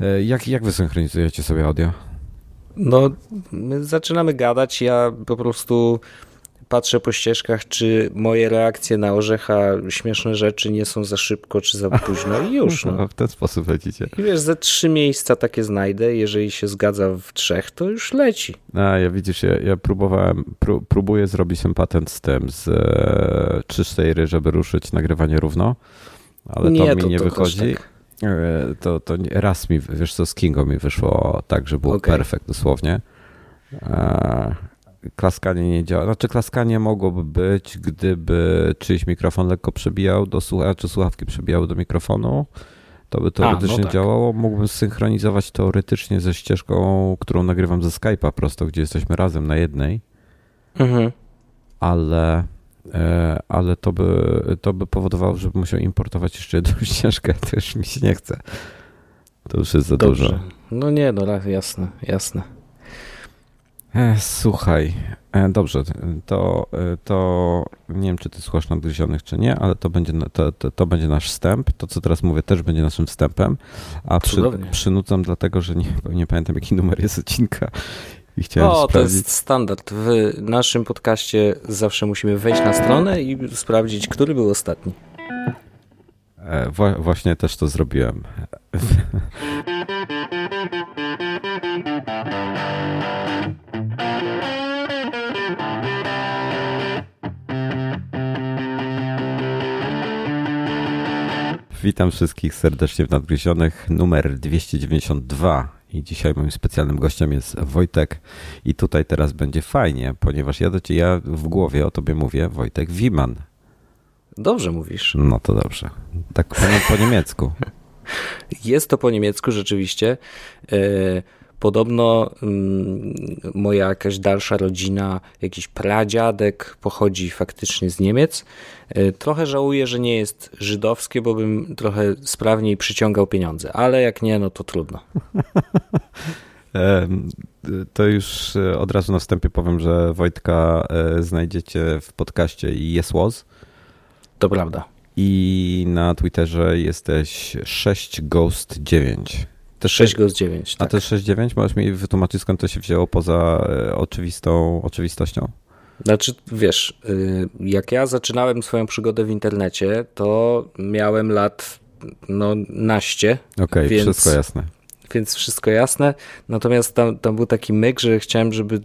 E, jak, jak wy synchronizujecie sobie audio? No, my zaczynamy gadać, ja po prostu patrzę po ścieżkach, czy moje reakcje na orzecha, śmieszne rzeczy nie są za szybko, czy za późno i już. No. w ten sposób lecicie. I wiesz, ze trzy miejsca takie znajdę, jeżeli się zgadza w trzech, to już leci. A, ja widzisz, ja, ja próbowałem, pró próbuję zrobić ten patent z tym, z e, 3-4, żeby ruszyć nagrywanie równo, ale nie, to mi to, nie to wychodzi. Tak. E, to, to raz mi, wiesz co, z Kingo mi wyszło tak, że było okay. perfekt dosłownie. E, klaskanie nie działa. Znaczy klaskanie mogłoby być, gdyby czyjś mikrofon lekko przebijał do słuchawki, czy słuchawki przebijały do mikrofonu, to by teoretycznie A, no tak. działało. Mógłbym synchronizować teoretycznie ze ścieżką, którą nagrywam ze Skype'a prosto, gdzie jesteśmy razem na jednej. Mhm. Ale ale to by, to by powodowało, że musiał importować jeszcze jedną ścieżkę, to już mi się nie chce. To już jest za Dobrze. dużo. No nie, no jasne, jasne. E, słuchaj, e, dobrze, to, to nie wiem, czy ty słuchasz nadgryzionych, czy nie, ale to będzie, to, to, to, będzie nasz wstęp. To, co teraz mówię, też będzie naszym wstępem. A przy, przynucam dlatego, że nie, nie pamiętam, jaki numer jest odcinka i chciałem o, sprawdzić. to jest standard. W naszym podcaście zawsze musimy wejść na stronę i sprawdzić, który był ostatni. E, wła właśnie też to zrobiłem. Witam wszystkich serdecznie w Nadgryzionych, numer 292 i dzisiaj moim specjalnym gościem jest Wojtek i tutaj teraz będzie fajnie, ponieważ ja do ciebie, ja w głowie o tobie mówię Wojtek Wiman. Dobrze mówisz. No to dobrze. Tak po, po niemiecku. Jest to po niemiecku rzeczywiście. Podobno mm, moja jakaś dalsza rodzina, jakiś pradziadek pochodzi faktycznie z Niemiec. E, trochę żałuję, że nie jest żydowskie, bo bym trochę sprawniej przyciągał pieniądze, ale jak nie, no to trudno. To już e, od razu na wstępie powiem, że Wojtka e, znajdziecie w podcaście Yes Was. To prawda. I na Twitterze jesteś 6ghost9. To 6 Ghost 9. Tak. A to 6.9? Możesz mi wytłumaczyć, skąd to się wzięło poza e, oczywistą oczywistością? Znaczy, wiesz, y, jak ja zaczynałem swoją przygodę w internecie, to miałem lat no naście. Okej, okay, więc... wszystko jasne więc wszystko jasne. Natomiast tam, tam był taki myk, że chciałem, żeby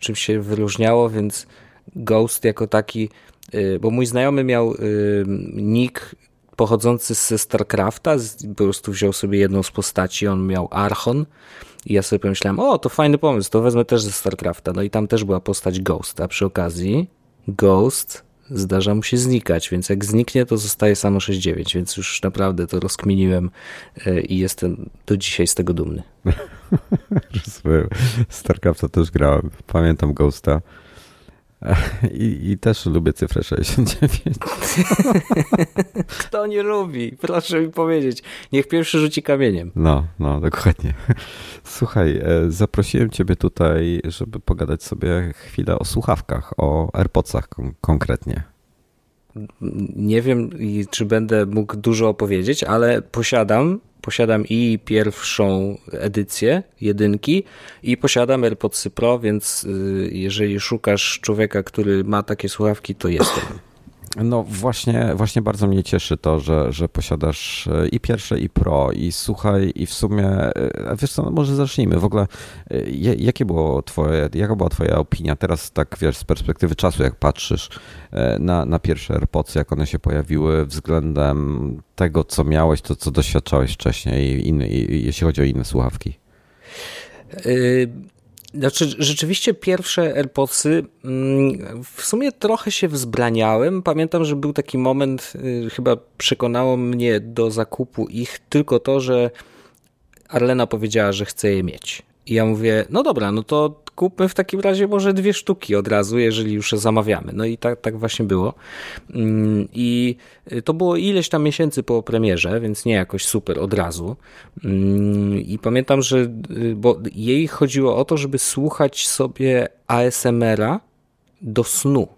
czymś się wyróżniało, więc Ghost jako taki, y, bo mój znajomy miał y, nick pochodzący ze StarCrafta, po prostu wziął sobie jedną z postaci, on miał Archon i ja sobie pomyślałem, o to fajny pomysł, to wezmę też ze StarCrafta. No i tam też była postać Ghost, a przy okazji Ghost zdarza mu się znikać, więc jak zniknie, to zostaje samo 6.9, więc już naprawdę to rozkminiłem e, i jestem do dzisiaj z tego dumny. StarCrafta też grałem, pamiętam Ghosta. I, I, też lubię cyfrę 69. Kto nie lubi? Proszę mi powiedzieć. Niech pierwszy rzuci kamieniem. No, no, dokładnie. Słuchaj, e, zaprosiłem ciebie tutaj, żeby pogadać sobie chwilę o słuchawkach, o AirPodsach kon konkretnie. Nie wiem, czy będę mógł dużo opowiedzieć, ale posiadam posiadam i pierwszą edycję jedynki i posiadam AirPodsy Pro, więc y, jeżeli szukasz człowieka, który ma takie słuchawki, to jestem. No właśnie, właśnie bardzo mnie cieszy to, że, że posiadasz e, i pierwsze, i pro, i słuchaj, i w sumie, e, wiesz co, no może zacznijmy. W ogóle, e, jakie było twoje, jaka była twoja opinia teraz, tak wiesz, z perspektywy czasu, jak patrzysz na, na pierwsze AirPodsy, jak one się pojawiły względem tego, co miałeś, to co doświadczałeś wcześniej, inny, jeśli chodzi o inne słuchawki? Znaczy, rzeczywiście pierwsze AirPodsy mm, w sumie trochę się wzbraniałem. Pamiętam, że był taki moment, y, chyba przekonało mnie do zakupu ich tylko to, że Arlena powiedziała, że chce je mieć. I ja mówię, no dobra, no to kupmy w takim razie może dwie sztuki od razu, jeżeli już zamawiamy. No i tak, tak właśnie było. Mm, I to było ileś tam miesięcy po premierze, więc nie jakoś super od razu. Mm, I pamiętam, że y, bo jej chodziło o to, żeby słuchać sobie ASMR-a do snu.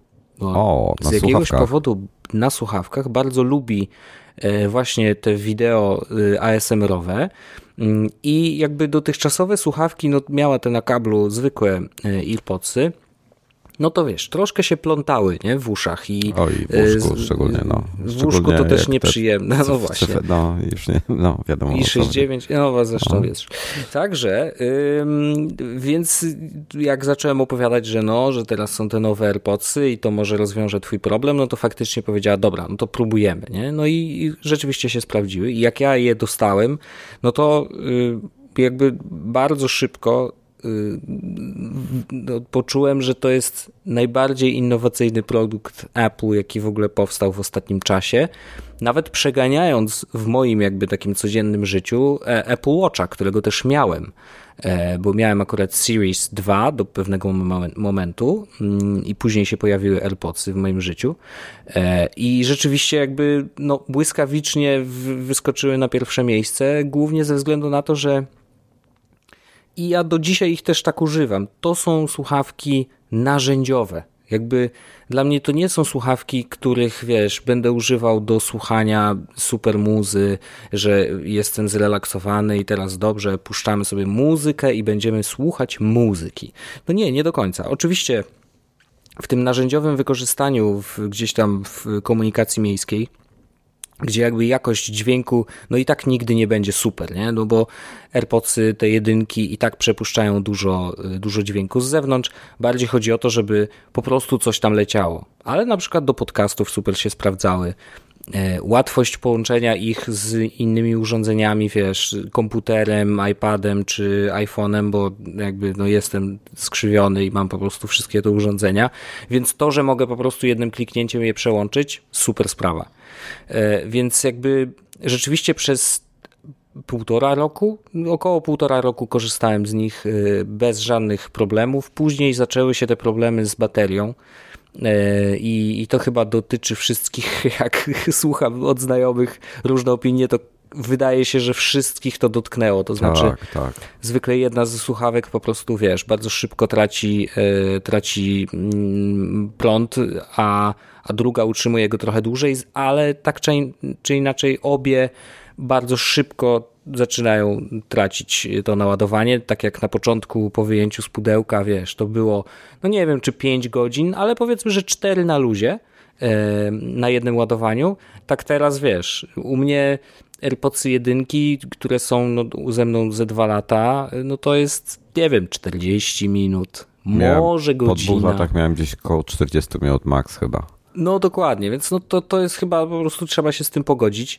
o, z jakiegoś powodu na słuchawkach bardzo lubi e, właśnie te wideo y, ASMR-owe I jakby dotychczasowe słuchawki no, miała te na kablu zwykłe AirPodsy, no to wiesz, troszkę się plątały nie, w uszach. I, Oj, w łóżku szczególnie, no. W łóżku to też nieprzyjemne, te, no właśnie. No, już nie, no wiadomo. I 6,9, no was zresztą no. wiesz. Także, ym, więc jak zacząłem opowiadać, że no, że teraz są te nowe AirPodsy i to może rozwiąże twój problem, no to faktycznie powiedziała, dobra, no to próbujemy, nie? No i, i rzeczywiście się sprawdziły. I jak ja je dostałem, no to y, jakby bardzo szybko Y, no, poczułem, że to jest najbardziej innowacyjny produkt Apple, jaki w ogóle powstał w ostatnim czasie. Nawet przeganiając w moim jakby takim codziennym życiu e, Apple Watcha, którego też miałem, e, bo miałem akurat Series 2 do pewnego momentu mm, i później się pojawiły AirPodsy w moim życiu e, i rzeczywiście jakby no, błyskawicznie wyskoczyły na pierwsze miejsce, głównie ze względu na to, że i ja do dzisiaj ich też tak używam. To są słuchawki narzędziowe. Jakby dla mnie to nie są słuchawki, których wiesz, będę używał do słuchania super muzy, że jestem zrelaksowany i teraz dobrze, puszczamy sobie muzykę i będziemy słuchać muzyki. No nie, nie do końca. Oczywiście w tym narzędziowym wykorzystaniu w, gdzieś tam w komunikacji miejskiej gdzie jakby jakość dźwięku, no i tak nigdy nie będzie super, nie? No bo AirPodsy, te jedynki i tak przepuszczają dużo, dużo dźwięku z zewnątrz. Bardziej chodzi o to, żeby po prostu coś tam leciało. Ale na przykład do podcastów super się sprawdzały. E, łatwość połączenia ich z innymi urządzeniami, wiesz, komputerem, iPadem czy iPhone'em, bo jakby no jestem skrzywiony i mam po prostu wszystkie te urządzenia, więc to, że mogę po prostu jednym kliknięciem je przełączyć, super sprawa. E, więc jakby rzeczywiście przez półtora roku, około półtora roku korzystałem z nich e, bez żadnych problemów. Później zaczęły się te problemy z baterią. E, I, I to chyba dotyczy wszystkich, jak słucham od znajomych różne opinie, to wydaje się, że wszystkich to dotknęło. To znaczy, tak, tak. zwykle jedna ze słuchawek po prostu, wiesz, bardzo szybko traci, e, traci mm, prąd, a, a druga utrzymuje go trochę dłużej, ale tak czy, czy inaczej obie bardzo szybko zaczynają tracić to naładowanie, tak jak na początku po wyjęciu z pudełka, wiesz, to było, no nie wiem, czy 5 godzin, ale powiedzmy, że 4 na luzie e, na jednym ładowaniu. Tak teraz, wiesz, u mnie AirPodsy jedynki, które są no, ze mną ze 2 lata, no to jest, nie wiem, 40 minut, miałem, może godzina. Po dwóch latach miałem gdzieś około 40 minut max chyba. No dokładnie, więc no to, to jest chyba po prostu trzeba się z tym pogodzić.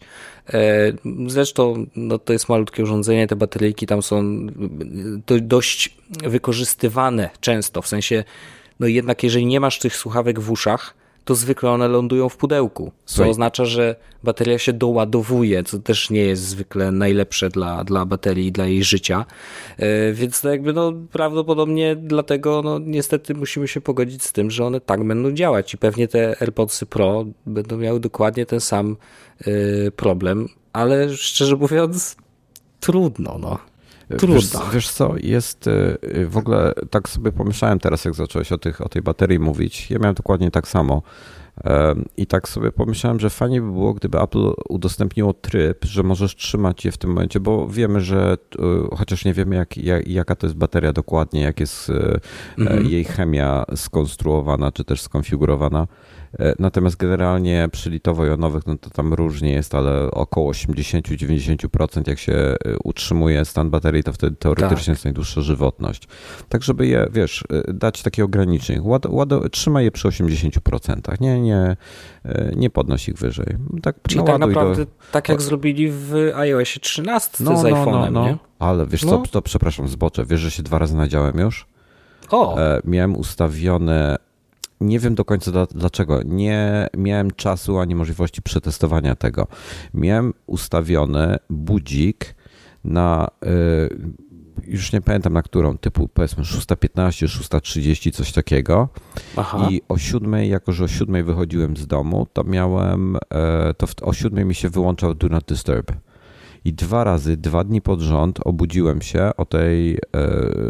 E, zresztą no to jest malutkie urządzenie, te bateryjki tam są dość wykorzystywane często, w sensie no jednak jeżeli nie masz tych słuchawek w uszach, to zwykle one lądują w pudełku, co Słuchaj. oznacza, że bateria się doładowuje, co też nie jest zwykle najlepsze dla, dla baterii, dla jej życia. E, więc to jakby no prawdopodobnie dlatego no niestety musimy się pogodzić z tym, że one tak będą działać i pewnie te AirPodsy Pro będą miały dokładnie ten sam e, problem, ale szczerze mówiąc trudno, no. Trudno. Wiesz, wiesz, co, jest y, w ogóle, tak sobie pomyślałem teraz, jak zacząłeś o, tych, o tej baterii mówić. Ja miałem dokładnie tak samo. I tak sobie pomyślałem, że fajnie by było, gdyby Apple udostępniło tryb, że możesz trzymać je w tym momencie, bo wiemy, że y, chociaż nie wiemy, jak, jak, jaka to jest bateria dokładnie, jak jest y, mhm. jej chemia skonstruowana czy też skonfigurowana, natomiast generalnie przy litowo-jonowych, no to tam różnie jest, ale około 80-90% jak się e, utrzymuje stan baterii, to wtedy teoretycznie tak. jest najdłuższa żywotność. Tak, żeby je, wiesz, e, dać taki ogranicznik. Ład, ład, trzymaj je przy 80%. Nie, nie, nie podnoś ich wyżej. Tak, Czyli tak naprawdę do... tak jak zrobili w iOSie 13 no, z no, iPhone'em, no, no. nie? Ale wiesz no. co, to przepraszam, zboczę. Wiesz, że się dwa razy nadziałem już? O! E, miałem ustawione nie wiem do końca dlaczego. Nie miałem czasu ani możliwości przetestowania tego. Miałem ustawiony budzik na. Y, już nie pamiętam na którą, typu powiedzmy 6.15, 6.30, coś takiego. Aha. I o 7, jako że o 7 wychodziłem z domu, to miałem, e, to o 7 mi się wyłączał Do Not Disturb. I dwa razy, dwa dni pod rząd obudziłem się o tej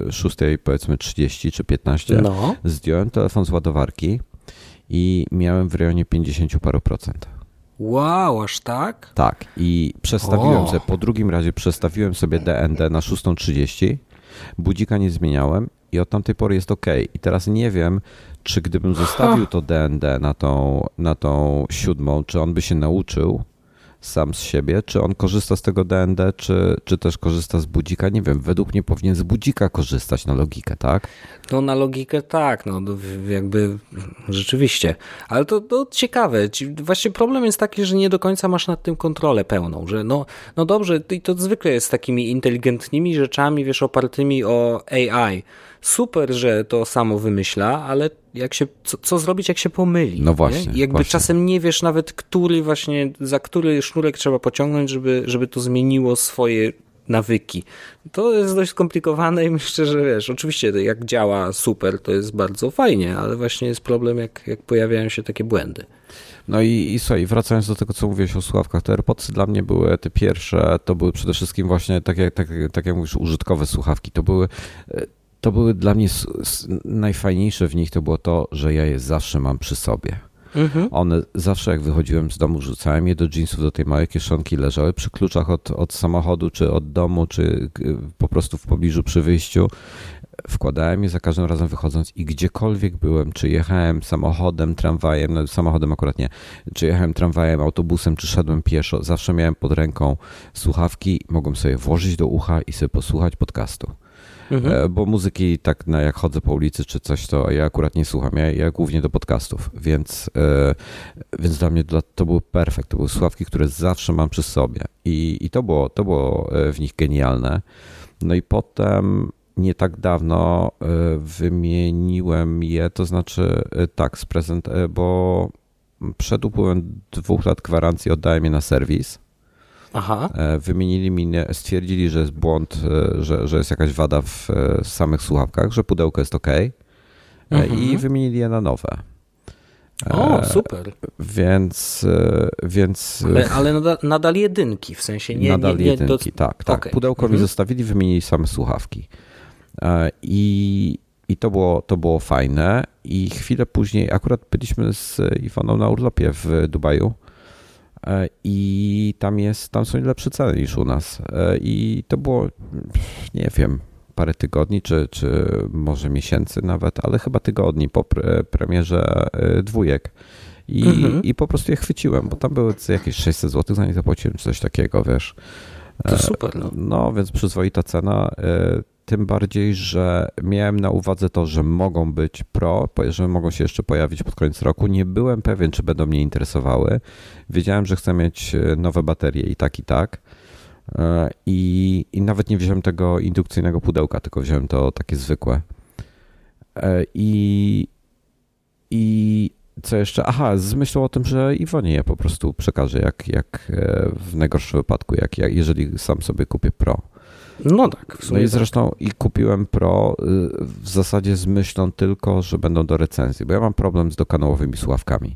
e, 6 powiedzmy 30 czy 15. No. Zdjąłem telefon z ładowarki i miałem w rejonie 50 paru procent. Wow, aż tak? Tak. I przestawiłem sobie, po drugim razie przestawiłem sobie DND na 6.30, budzika nie zmieniałem i od tamtej pory jest ok. I teraz nie wiem, czy gdybym zostawił to DND na tą, na tą siódmą, czy on by się nauczył sam z siebie, czy on korzysta z tego DND, czy, czy też korzysta z budzika. Nie wiem, według mnie powinien z budzika korzystać na logikę, tak? No na logikę tak, no jakby rzeczywiście. Ale to, to ciekawe. Właśnie problem jest taki, że nie do końca masz nad tym kontrolę pełną, że no, no dobrze, i to zwykle jest z takimi inteligentnymi rzeczami, wiesz, opartymi o AI super, że to samo wymyśla, ale jak się, co, co zrobić, jak się pomyli? No właśnie. Nie? jakby właśnie. czasem nie wiesz nawet, który właśnie, za który sznurek trzeba pociągnąć, żeby, żeby to zmieniło swoje nawyki. To jest dość skomplikowane i myślę, że wiesz, oczywiście jak działa super, to jest bardzo fajnie, ale właśnie jest problem, jak, jak pojawiają się takie błędy. No i, i słuchaj, wracając do tego, co mówiłeś o słuchawkach, te AirPodsy dla mnie były te pierwsze, to były przede wszystkim właśnie, tak jak, tak, tak jak mówisz, użytkowe słuchawki. To były e, to były dla mnie najfajniejsze w nich to było to, że ja je zawsze mam przy sobie. Mhm. One zawsze jak wychodziłem z domu, rzucałem je do jeansów, do tej małej kieszonki, leżały przy kluczach od, od samochodu, czy od domu, czy po prostu w pobliżu przy wyjściu. Wkładałem je za każdym razem wychodząc i gdziekolwiek byłem, czy jechałem samochodem, tramwajem, no samochodem akurat nie, czy jechałem tramwajem, autobusem, czy szedłem pieszo, zawsze miałem pod ręką słuchawki, mogłem sobie włożyć do ucha i sobie posłuchać podcastu. Mhm. E, bo muzyki tak na jak chodzę po ulicy czy coś, to ja akurat nie słucham, ja, ja głównie do podcastów, więc, e, więc dla mnie to był perfekt, to były słuchawki, które zawsze mam przy sobie i, i to, było, to było e, w nich genialne. No i potem nie tak dawno wymieniłem je, to znaczy tak, z prezent, bo przed upływem dwóch lat gwarancji oddałem je na serwis Aha. E, wymienili mi, stwierdzili, że jest błąd, e, że, że jest jakaś wada w e, samych słuchawkach, że pudełko jest ok mhm. i wymienili je na nowe. O, super. Więc. więc ale, ale nadal, nadal, jedynki, w sensie nie. Nadal nie, nie jedynki, do... tak. tak. Okay. Pudełko mhm. mi zostawili, wymienili same słuchawki. I, i to, było, to było fajne. I chwilę później, akurat byliśmy z Iwoną na urlopie w Dubaju. E, i tam jest, tam są lepsze ceny niż u nas. E, I to było, nie wiem, parę tygodni, czy, czy może miesięcy nawet, ale chyba tygodni po premierze e, dwójek. I, mhm. I po prostu je chwyciłem, bo tam były jakieś 600 zł, za nie zapłaciłem, czy coś takiego, wiesz. To super. No. no, więc przyzwoita cena. Tym bardziej, że miałem na uwadze to, że mogą być pro, że mogą się jeszcze pojawić pod koniec roku. Nie byłem pewien, czy będą mnie interesowały. Wiedziałem, że chcę mieć e, nowe baterie i tak, i tak. E, I, I nawet nie wziąłem tego indukcyjnego pudełka, tylko wziąłem to takie zwykłe. E, I, i co jeszcze? Aha, z myślą o tym, że Iwonie je po prostu przekażę, jak, jak w najgorszym wypadku, jak, jak jeżeli sam sobie kupię Pro. No tak. no i tak. zresztą tak. i kupiłem Pro y, w zasadzie z myślą tylko, że będą do recenzji, bo ja mam problem z dokanałowymi słuchawkami.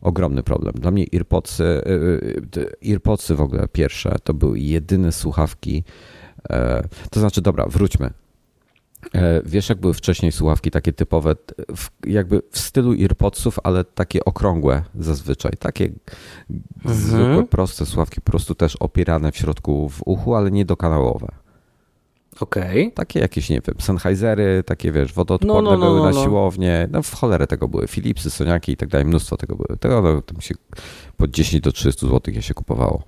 Ogromny problem. Dla mnie AirPodsy, y, y, AirPodsy w ogóle pierwsze, to były jedyne słuchawki. E, to znaczy, dobra, wróćmy. E, wiesz, jak były wcześniej słuchawki takie typowe, jakby w stylu AirPodsów, ale takie okrągłe zazwyczaj. Takie mhm. zwykłe, proste słuchawki, po prostu też opierane w środku w uchu, ale nie dokanałowe. Okej. Okay. Takie jakieś, nie wiem, Sennheisery, takie wiesz, wodoodporne no, no, no, były na no, no. siłownię, no w cholerę tego były, Philipsy, Soniaki i tak dalej, mnóstwo tego były. Tego no, tam się po 10 do 30 zł je się kupowało.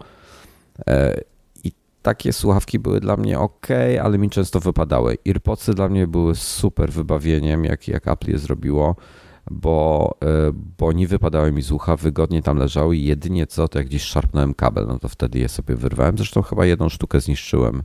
E, I takie słuchawki były dla mnie ok, ale mi często wypadały. AirPodsy dla mnie były super wybawieniem, jak, jak Apple je zrobiło, bo, e, bo nie wypadały mi z ucha, wygodnie tam leżały i jedynie co, to jak gdzieś szarpnąłem kabel, no to wtedy je sobie wyrwałem. Zresztą chyba jedną sztukę zniszczyłem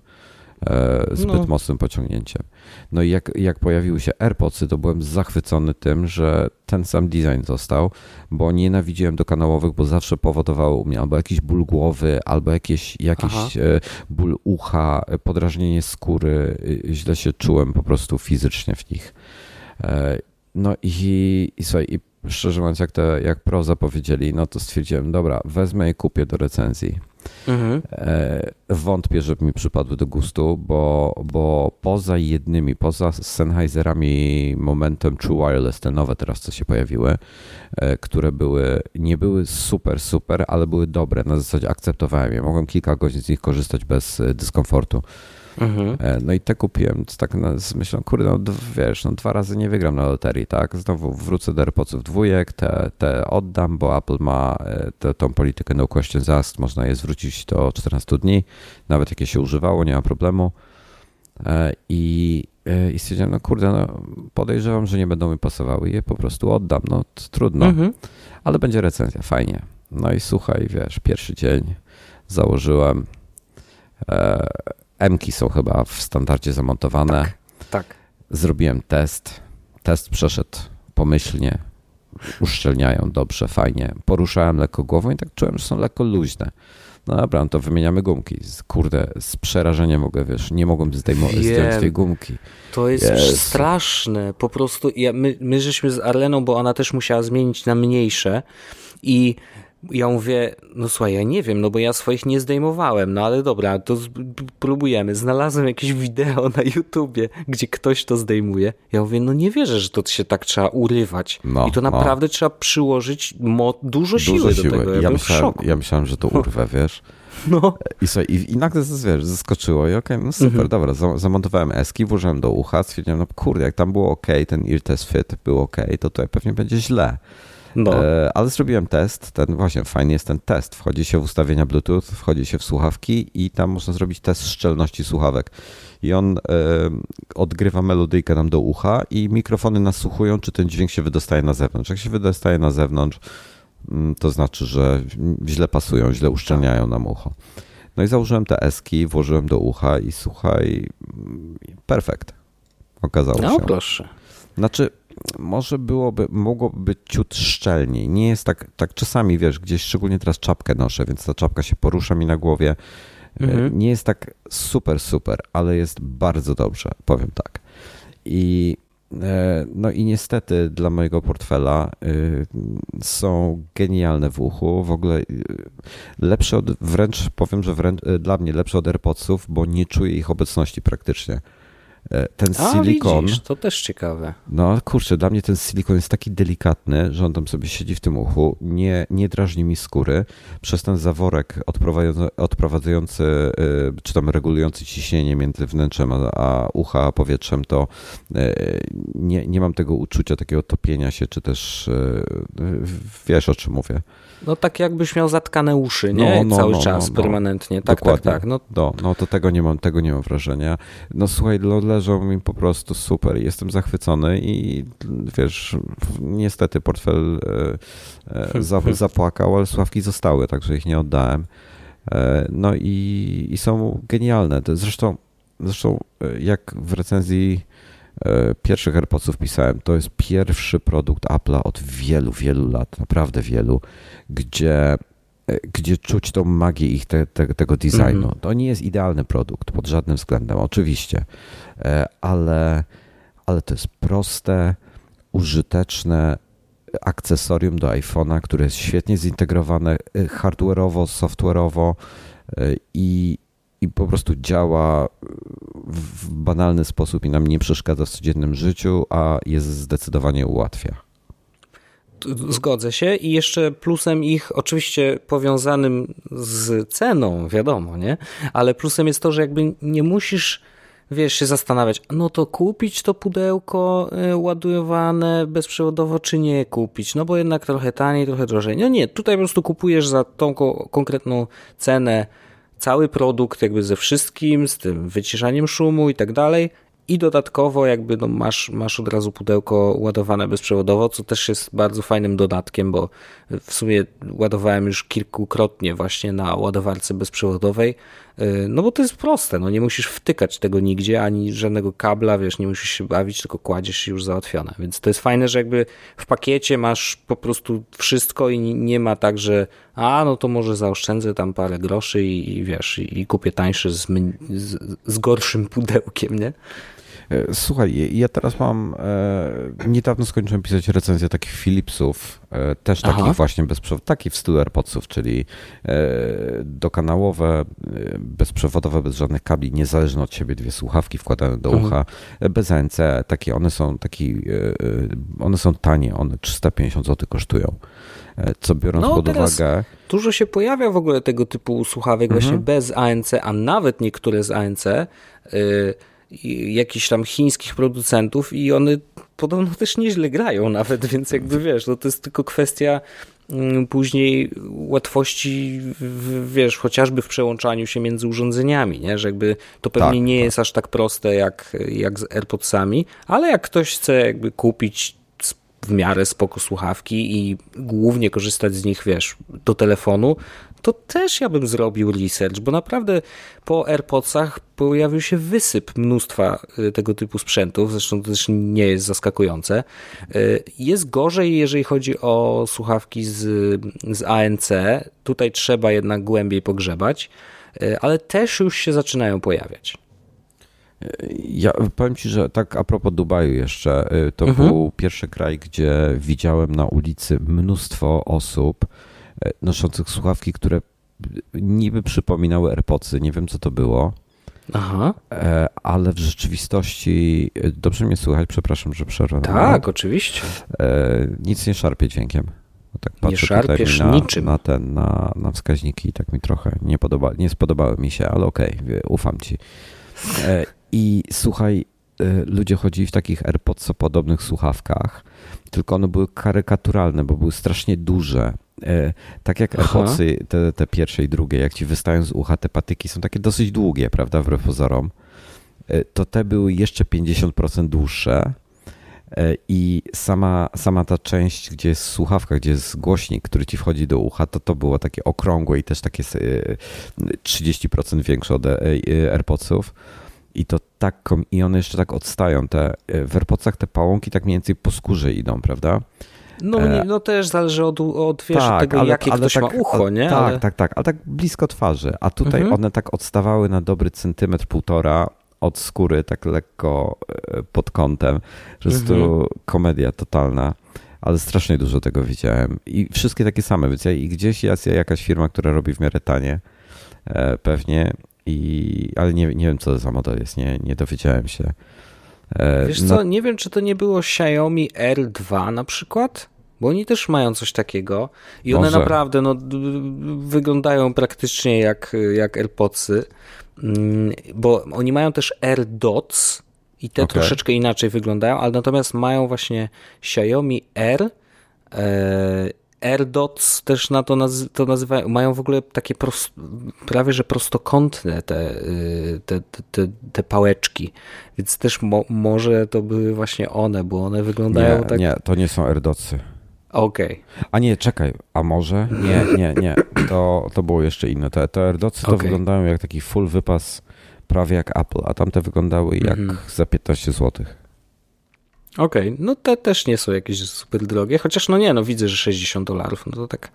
zbyt no. mocnym pociągnięciem. No i jak, jak pojawiły się AirPodsy, to byłem zachwycony tym, że ten sam design został, bo nienawidziłem do kanałowych, bo zawsze powodowały u mnie albo jakiś ból głowy, albo jakieś, jakiś e, ból ucha, podrażnienie skóry. Źle się czułem po prostu fizycznie w nich. E, no i, i słuchaj, i szczerze mówiąc, jak, te, jak Pro zapowiedzieli, no to stwierdziłem, dobra, wezmę i kupię do recenzji. Mhm. E, wątpię, żeby mi przypadły do gustu, bo, bo poza jednymi, poza Sennheiserami Momentem True Wireless, te nowe teraz, co się pojawiły, e, które były, nie były super, super, ale były dobre, na zasadzie akceptowałem je. Mogłem kilka godzin z nich korzystać bez dyskomfortu. Mhm. E, no i te kupiłem, tak myślę, kurde, no wiesz, no dwa razy nie wygram na loterii, tak? Znowu wrócę do AirPodsów dwójek, te, te oddam, bo Apple ma e, te, tą politykę no questions asked, można je zwrócić do 14 dni, nawet jak je się używało, nie ma problemu. E, I, i stwierdziłem, no kurde, no podejrzewam, że nie będą mi pasowały je po prostu oddam, no trudno, mhm. ale będzie recenzja, fajnie. No i słuchaj, wiesz, pierwszy dzień założyłem M-ki są chyba w standardzie zamontowane. Tak, tak. Zrobiłem test. Test przeszedł pomyślnie. Uszczelniają dobrze, fajnie. Poruszałem lekko głową i tak czułem, że są lekko luźne. No dobra, no to wymieniamy gumki. Kurde, z przerażeniem mogę, wiesz, nie mogłem zdejmować zdjąć tej gumki. To jest straszne. Po prostu ja, my, my żeśmy z Arleną, bo ona też musiała zmienić na mniejsze i ja mówię, no słuchaj, ja nie wiem, no bo ja swoich nie zdejmowałem, no ale dobra, to próbujemy. Znalazłem jakieś wideo na YouTubie, gdzie ktoś to zdejmuje. Ja mówię, no nie wierzę, że to się tak trzeba urywać. No, I to no. naprawdę no. trzeba przyłożyć dużo siły dużo do siły. tego. Ja, ja myślałem, ja myślałem, że to urwę, wiesz. No. I, so, i, i nagle wiesz, zaskoczyło i okej, okay, no super, mhm. dobra, zamontowałem eski, włożyłem do ucha, stwierdziłem, no kurde, jak tam było ok, ten ear test fit był ok, to tutaj pewnie będzie źle. No. E, ale zrobiłem test, ten właśnie fajny jest ten test. Wchodzi się w ustawienia Bluetooth, wchodzi się w słuchawki i tam można zrobić test szczelności słuchawek. I on e, odgrywa melodyjkę nam do ucha i mikrofony nasłuchują, czy ten dźwięk się wydostaje na zewnątrz. Jak się wydostaje na zewnątrz, mm, to znaczy, że źle pasują, źle uszczelniają nam ucho. No i założyłem te eski, włożyłem do ucha i słuchaj, mm, perfekt. Okazało no, się. No proszę. Znaczy, może byłoby, mogłoby być ciut szczelniej. Nie jest tak, tak czasami, wiesz, gdzieś szczególnie teraz czapkę noszę, więc ta czapka się porusza mi na głowie. E, mhm. Nie jest tak super, super, ale jest bardzo dobrze, powiem tak. I e, no i niestety dla mojego portfela e, są genialne w uchu. W ogóle lepsze od, wręcz powiem, że wręcz dla mnie lepsze od AirPodsów, bo nie czuję ich obecności praktycznie. E, ten A, silikon. Widzisz, to też ciekawe. No kurczę, dla mnie ten silikon jest taki delikatny, że on tam sobie siedzi w tym uchu, nie, nie drażni mi skóry. Przez ten zaworek odprowadzający, e, czy tam regulujący ciśnienie między wnętrzem a, a ucha a powietrzem, to e, nie, nie mam tego uczucia takiego topienia się, czy też wiesz o czym mówię. No tak jakbyś miał zatkane uszy, nie? No, no, Cały no, czas, no, no. permanentnie. Tak, tak Dokładnie. tak, tak. No. No, no to tego nie mam, tego nie mam wrażenia. No słuchaj, leżą mi po prostu super. Jestem zachwycony i wiesz, niestety portfel e, e, zapłakał, ale sławki zostały, także ich nie oddałem. E, no i, i są genialne. Zresztą, zresztą jak w recenzji pierwszych AirPodsów pisałem, to jest pierwszy produkt Apple'a od wielu, wielu lat, naprawdę wielu, gdzie, gdzie czuć tą magię ich te, te, tego designu. -hmm. To nie jest idealny produkt pod żadnym względem, oczywiście, e, ale, ale to jest proste, użyteczne akcesorium do iPhone'a, które jest świetnie zintegrowane hardware'owo, software'owo i, i po prostu działa w banalny sposób i nam nie przeszkadza w codziennym życiu, a jest zdecydowanie ułatwia. Zgodzę się i jeszcze plusem ich, oczywiście powiązanym z ceną, wiadomo, nie? Ale plusem jest to, że jakby nie musisz, wiesz, się zastanawiać, no to kupić to pudełko e, ładowane bezprzewodowo, czy nie kupić, no bo jednak trochę taniej, trochę drożej. No nie, tutaj po prostu kupujesz za tą konkretną cenę cały produkt jakby ze wszystkim, z tym wyciszaniem szumu i tak dalej. I dodatkowo jakby no masz, masz od razu pudełko ładowane bezprzewodowo, co też jest bardzo fajnym dodatkiem, bo w sumie ładowałem już kilkukrotnie właśnie na ładowarce bezprzewodowej, y, no bo to jest proste, no nie musisz wtykać tego nigdzie, ani żadnego kabla, wiesz, nie musisz się bawić, tylko kładziesz już załatwione. Więc to jest fajne, że jakby w pakiecie masz po prostu wszystko i nie ma tak, że a no to może zaoszczędzę tam parę groszy i, i wiesz, i, i kupię tańsze z, z, z gorszym pudełkiem, nie? E, słuchaj, ja teraz mam, e, niedawno skończyłem pisać recenzję takich Philipsów, e, też takich Aha. właśnie bezprzewodowych, takich w stylu AirPodsów, czyli dokanałowe, bezprzewodowe, bez żadnych kabli, niezależne od siebie, dwie słuchawki wkładane do mhm. ucha, mhm. bez ANC, takie, one są taki, one są tanie, one 350 zł kosztują. Co biorąc no, pod uwagę. Dużo się pojawia w ogóle tego typu słuchawek mhm. właśnie bez ANC, a nawet niektóre z ANC. Yy, jakichś tam chińskich producentów i one podobno też nieźle grają nawet, więc jakby wiesz, no to jest tylko kwestia mm, później łatwości, w, wiesz, chociażby w przełączaniu się między urządzeniami, nie? że jakby to pewnie tak, nie tak. jest aż tak proste jak, jak z AirPodsami, ale jak ktoś chce jakby kupić w miarę spoko słuchawki i głównie korzystać z nich, wiesz, do telefonu, to też ja bym zrobił research, bo naprawdę po AirPodsach pojawił się wysyp mnóstwa y, tego typu sprzętów, zresztą to też nie jest zaskakujące. Y, jest gorzej, jeżeli chodzi o słuchawki z, z ANC. Tutaj trzeba jednak głębiej pogrzebać, y, ale też już się zaczynają pojawiać. Ja powiem Ci, że tak a propos Dubaju jeszcze, to mhm. był pierwszy kraj, gdzie widziałem na ulicy mnóstwo osób, noszących słuchawki, które niby przypominały AirPodsy. Nie wiem, co to było. Aha. E, ale w rzeczywistości e, dobrze mnie słychać, przepraszam, że przerwę. Tak, oczywiście. Nic nie szarpie dźwiękiem. Tak nie szarpiesz na, niczym. Na, ten, na, na wskaźniki i tak mi trochę nie, podoba, nie spodobały mi się, ale okej, okay, ufam ci. I słuchaj, ludzie chodzili w takich AirPods podobnych słuchawkach, tylko one były karykaturalne, bo były strasznie duże E, tak jak AirPodsy, te, te pierwsze i drugie, jak ci wystają z ucha, te patyki są takie dosyć długie, prawda, wbrew pozorom, e, to te były jeszcze 50% dłuższe e, i sama, sama ta część, gdzie jest słuchawka, gdzie jest głośnik, który ci wchodzi do ucha, to to było takie okrągłe i też takie 30% większe od AirPodsów. I to tak, i one jeszcze tak odstają. Te, w AirPodsach te pałąki tak mniej więcej po skórze idą, prawda? No, nie, no też zależy od, od wiesz, tak, tego, ale, jakie ale ktoś tak, ma ucho, nie? Tak, ale... tak, tak, ale tak blisko twarzy. A tutaj mhm. one tak odstawały na dobry centymetr, półtora od skóry, tak lekko e, pod kątem, że jest mhm. komedia totalna. Ale strasznie dużo tego widziałem. I wszystkie takie same. Więc ja, I gdzieś jest jakaś firma, która robi w miarę tanie, e, pewnie. I, ale nie, nie wiem, co to za model jest. Nie, nie dowiedziałem się. E, Wiesz no... co, nie wiem, czy to nie było Xiaomi R2 na przykład? Bo oni też mają coś takiego i one Może. naprawdę no, wyglądają praktycznie jak, jak AirPodsy, mm, bo oni mają też AirDots i te okay. troszeczkę inaczej wyglądają, ale natomiast mają właśnie Xiaomi R, e, AirDots też na to, naz to nazywają, mają w ogóle takie prawie że prostokątne te, y, te, te, te, pałeczki, więc też mo może to były właśnie one, bo one wyglądają nie, tak... Nie, to nie są AirDotsy. Okej. Okay. A nie, czekaj, a może? Nie, nie, nie, to, to było jeszcze inne. Te, te AirDotsy to okay. wyglądają jak taki full wypas prawie jak Apple, a tamte wyglądały jak mm -hmm. za 15 złotych. Okej, okay. no te też nie są jakieś super drogie, chociaż no nie, no widzę, że 60 dolarów, no to tak,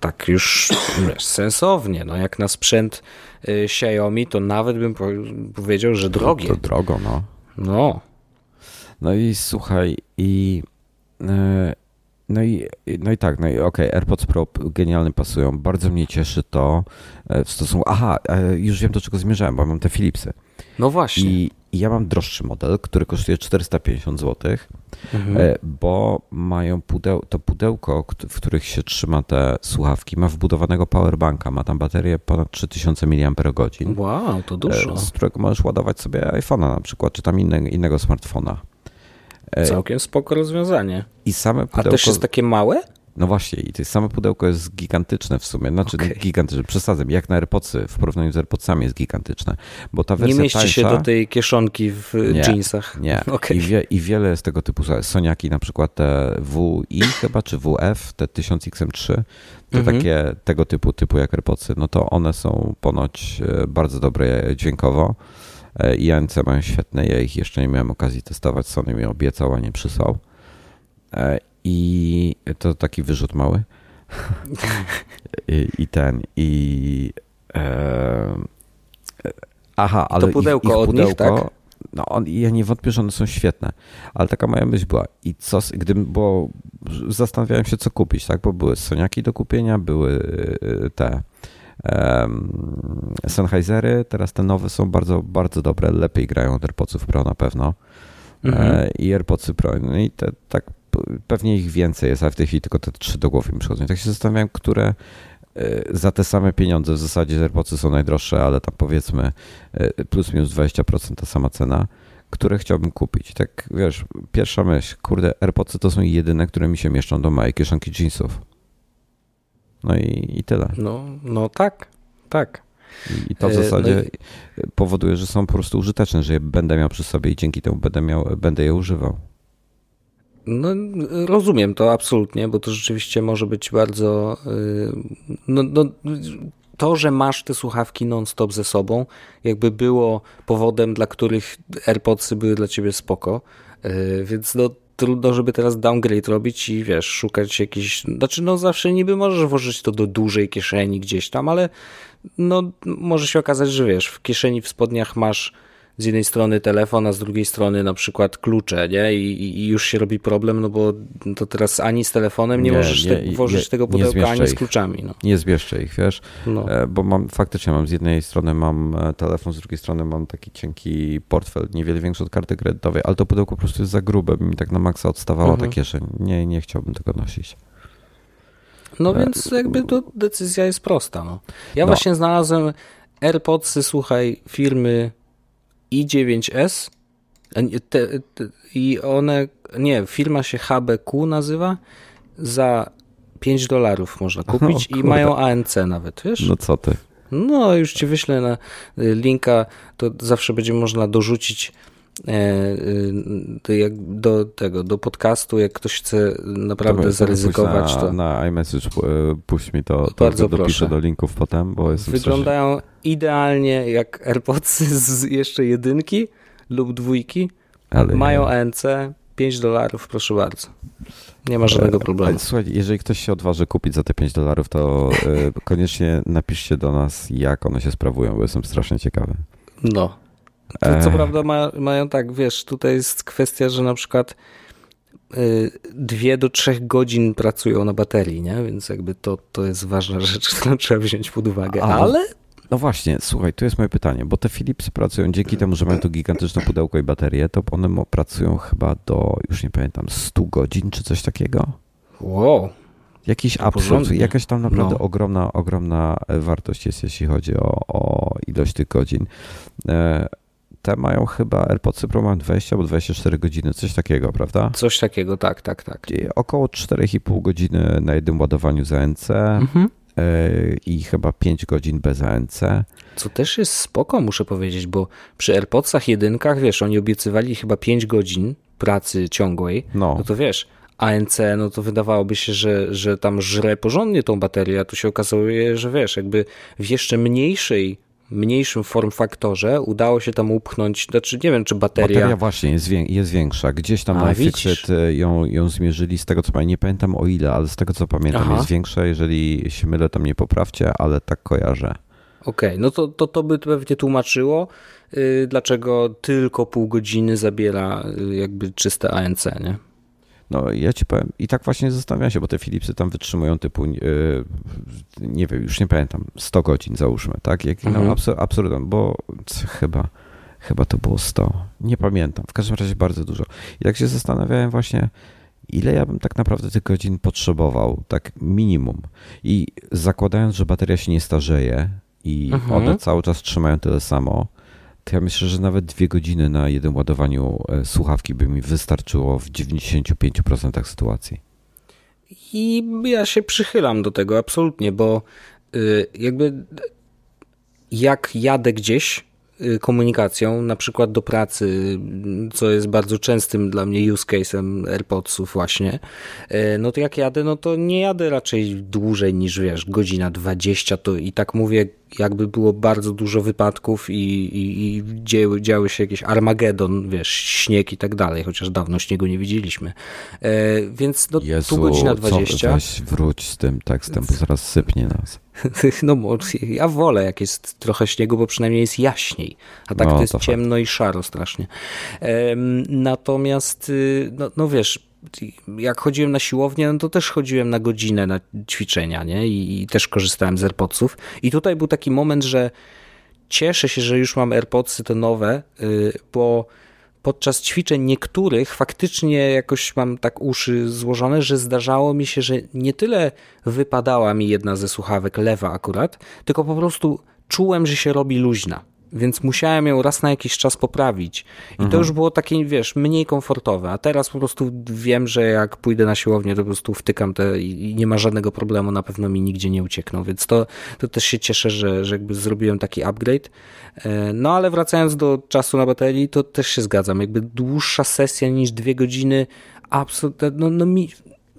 tak już wiesz, sensownie, no jak na sprzęt y, Xiaomi, to nawet bym powiedział, że drogie. To drogo, no. No. No i słuchaj, i y, no i, no i tak, no i okej, okay, AirPods Pro genialnie pasują. Bardzo mnie cieszy to e, w stosunku. Aha, e, już wiem do czego zmierzałem, bo mam te Philipsy. No właśnie. I, i ja mam droższy model, który kosztuje 450 zł, mhm. E, bo mają pudeł, to pudełko, w których się trzyma te słuchawki, ma wbudowanego powerbanka, ma tam baterię ponad 3000 mAh. Wow, to dużo. Z którego możesz ładować sobie iPhone'a na przykład, czy tam inne, innego smartfona. Całkiem spoko rozwiązanie. I same pudełko... A też jest takie małe? No właśnie, i to samo pudełko jest gigantyczne w sumie. Znaczy okay. gigantyczne, przesadzam, jak na AirPodsy, w porównaniu z AirPodsami jest gigantyczne. Bo ta wersja Nie mieści tańsza, się do tej kieszonki w nie, jeansach. Nie, okay. I, wie, i wiele z tego typu Soniaki, na przykład te WI chyba, czy WF, te 1000XM3, te mhm. takie tego typu, typu jak AirPodsy, no to one są ponoć e, bardzo dobre dźwiękowo. E, I ANC mają świetne, ja ich jeszcze nie miałem okazji testować, Sony mi obiecał, a nie przysłał. E, I to taki wyrzut mały. I, I, ten, i... E, aha, ale to pudełko ich, ich pudełko, od nich, tak? no on, ja nie wątpię, że one są świetne, ale taka moja myśl była i co, gdybym, bo zastanawiałem się co kupić, tak, bo były Soniaki do kupienia, były y, te um, Sennheisery, teraz te nowe są bardzo, bardzo dobre, lepiej grają od AirPodsów Pro na pewno mhm. e, i AirPodsy Pro, no i te, tak pewnie ich więcej jest, ale w tej chwili tylko te trzy do głowy mi przychodzą. tak się zastanawiałem, które e, za te same pieniądze, w zasadzie AirPodsy są najdroższe, ale tam powiedzmy e, plus minus 20% ta sama cena, które chciałbym kupić. Tak wiesz, pierwsza myśl, kurde, AirPodsy to są jedyne, które mi się mieszczą do mojej kieszonki jeansów. No i, i tyle. No, no tak, tak. I to w e, zasadzie no i... powoduje, że są po prostu użyteczne, że je będę miał przy sobie i dzięki temu będę, miał, będę je używał. No, rozumiem to absolutnie, bo to rzeczywiście może być bardzo. Y, no, no, to, że masz te słuchawki non-stop ze sobą, jakby było powodem, dla których AirPodsy były dla ciebie spoko. Y, więc no, trudno, żeby teraz downgrade robić i wiesz, szukać jakiś. Znaczy, no zawsze niby możesz włożyć to do dużej kieszeni gdzieś tam, ale no może się okazać, że wiesz, w kieszeni w spodniach masz z jednej strony telefon, a z drugiej strony na przykład klucze, nie? I, i już się robi problem, no bo to teraz ani z telefonem nie, nie możesz nie, te, włożyć nie, tego pudełka, ani z kluczami. No. Nie zmieszczę ich, wiesz? No. E, bo mam, faktycznie mam z jednej strony mam e, telefon, z drugiej strony mam taki cienki portfel, niewiele większy od karty kredytowej, ale to pudełko po prostu jest za grube, mi tak na maksa odstawała mhm. ta kieszeń. Nie, nie chciałbym tego nosić. No e, więc jakby to decyzja jest prosta. No. Ja no. właśnie znalazłem AirPodsy, słuchaj, firmy i9S te, te, i one, nie, firma się HBQ nazywa, za 5 dolarów można kupić i mają ANC nawet, wiesz? No co ty? No, już ci wyślę na y, linka, to zawsze będzie można dorzucić do tego, do podcastu, jak ktoś chce naprawdę Dobra, zaryzykować na, to. Na iMessage e, puść mi to, to Bardzo dopiszę proszę. do linków potem, bo jest Wyglądają idealnie jak AirPodsy z jeszcze jedynki lub dwójki. Ale Mają. ANC, 5 dolarów, proszę bardzo. Nie ma żadnego problemu. Słuchaj, jeżeli ktoś się odważy kupić za te 5 dolarów, to koniecznie napiszcie do nas, jak one się sprawują, bo jestem strasznie ciekawy. No. To, co prawda ma, mają tak, wiesz, tutaj jest kwestia, że na przykład y, dwie do trzech godzin pracują na baterii, nie? Więc jakby to, to jest ważna rzecz, którą trzeba wziąć pod uwagę. Ale no właśnie, słuchaj, tu jest moje pytanie, bo te Philipsy pracują dzięki temu, że mają to gigantyczne pudełko i baterię, to one pracują chyba do, już nie pamiętam, 100 godzin czy coś takiego? Wow. Jakiś absurd, jakaś tam naprawdę no. ogromna, ogromna wartość jest, jeśli chodzi o, o ilość tych godzin. E, te mają chyba AirPodsy Pro mają 20 albo 24 godziny, coś takiego, prawda? Coś takiego, tak, tak, tak. Około 4,5 godziny na jednym ładowaniu za NC. Mhm i chyba 5 godzin bez ANC. Co też jest spoko, muszę powiedzieć, bo przy AirPodsach jedynkach, wiesz, oni obiecywali chyba 5 godzin pracy ciągłej, no, no to wiesz, ANC, no to wydawałoby się, że, że tam żre porządnie tą baterię, a tu się okazuje, że wiesz, jakby w jeszcze mniejszej mniejszym form faktorze udało się tam upchnąć, znaczy nie wiem, czy bateria... Bateria właśnie jest, jest większa. Gdzieś tam na iFixit e, ją, ją zmierzyli z tego, co pamiętam, nie pamiętam o ile, ale z tego, co pamiętam Aha. jest większa. Jeżeli się mylę, to mnie poprawcie, ale tak kojarzę. Okej, okay, no to, to to by pewnie tłumaczyło, yy, dlaczego tylko pół godziny zabiera yy, jakby czyste ANC, nie? No ja ci powiem, i tak właśnie zastanawiam się, bo te Philipsy tam wytrzymują typu, yy, nie wiem, już nie pamiętam, 100 godzin załóżmy, tak? Jak, no, mhm. absur absurdem, bo chyba, chyba to było 100, nie pamiętam, w każdym razie bardzo dużo. I tak się zastanawiałem właśnie, ile ja bym tak naprawdę tych godzin potrzebował, tak minimum. I zakładając, że bateria się nie starzeje i mhm. one cały czas trzymają tyle samo, to ja myślę, że nawet dwie godziny na jednym ładowaniu e, słuchawki by mi wystarczyło w 95% sytuacji. I ja się przychylam do tego absolutnie, bo y, jakby jak jadę gdzieś komunikacją, na przykład do pracy, co jest bardzo częstym dla mnie use case'em AirPodsów właśnie, y, no to jak jadę, no to nie jadę raczej dłużej niż wiesz, godzina 20, to i tak mówię jakby było bardzo dużo wypadków i, i, i dzieły, działy się jakieś Armagedon, wiesz, śnieg i tak dalej, chociaż dawno śniegu nie widzieliśmy. E, więc no, Jezu, tu godzina 20. Co, weź wróć z tym tekstem, bo zaraz sypnie nas. No ja wolę, jak jest trochę śniegu, bo przynajmniej jest jaśniej, a tak no, to jest to ciemno fakt. i szaro strasznie. Natomiast, y, no, no wiesz, jak chodziłem na siłownię, no to też chodziłem na godzinę na ćwiczenia, nie? I, i też korzystałem z AirPodsów. I tutaj był taki moment, że cieszę się, że już mam AirPodsy te nowe, yy, bo podczas ćwiczeń niektórych faktycznie jakoś mam tak uszy złożone, że zdarzało mi się, że nie tyle wypadała mi jedna ze słuchawek, lewa akurat, tylko po prostu czułem, że się robi luźna więc musiałem ją raz na jakiś czas poprawić. I mhm. to już było takie, wiesz, mniej komfortowe. A teraz po prostu wiem, że jak pójdę na siłownię, to po prostu wtykam te i nie ma żadnego problemu, na pewno mi nigdzie nie uciekną. Więc to, to też się cieszę, że, że jakby zrobiłem taki upgrade. E, no ale wracając do czasu na baterii, to też się zgadzam. Jakby dłuższa sesja niż dwie godziny, absolutnie, no, no mi,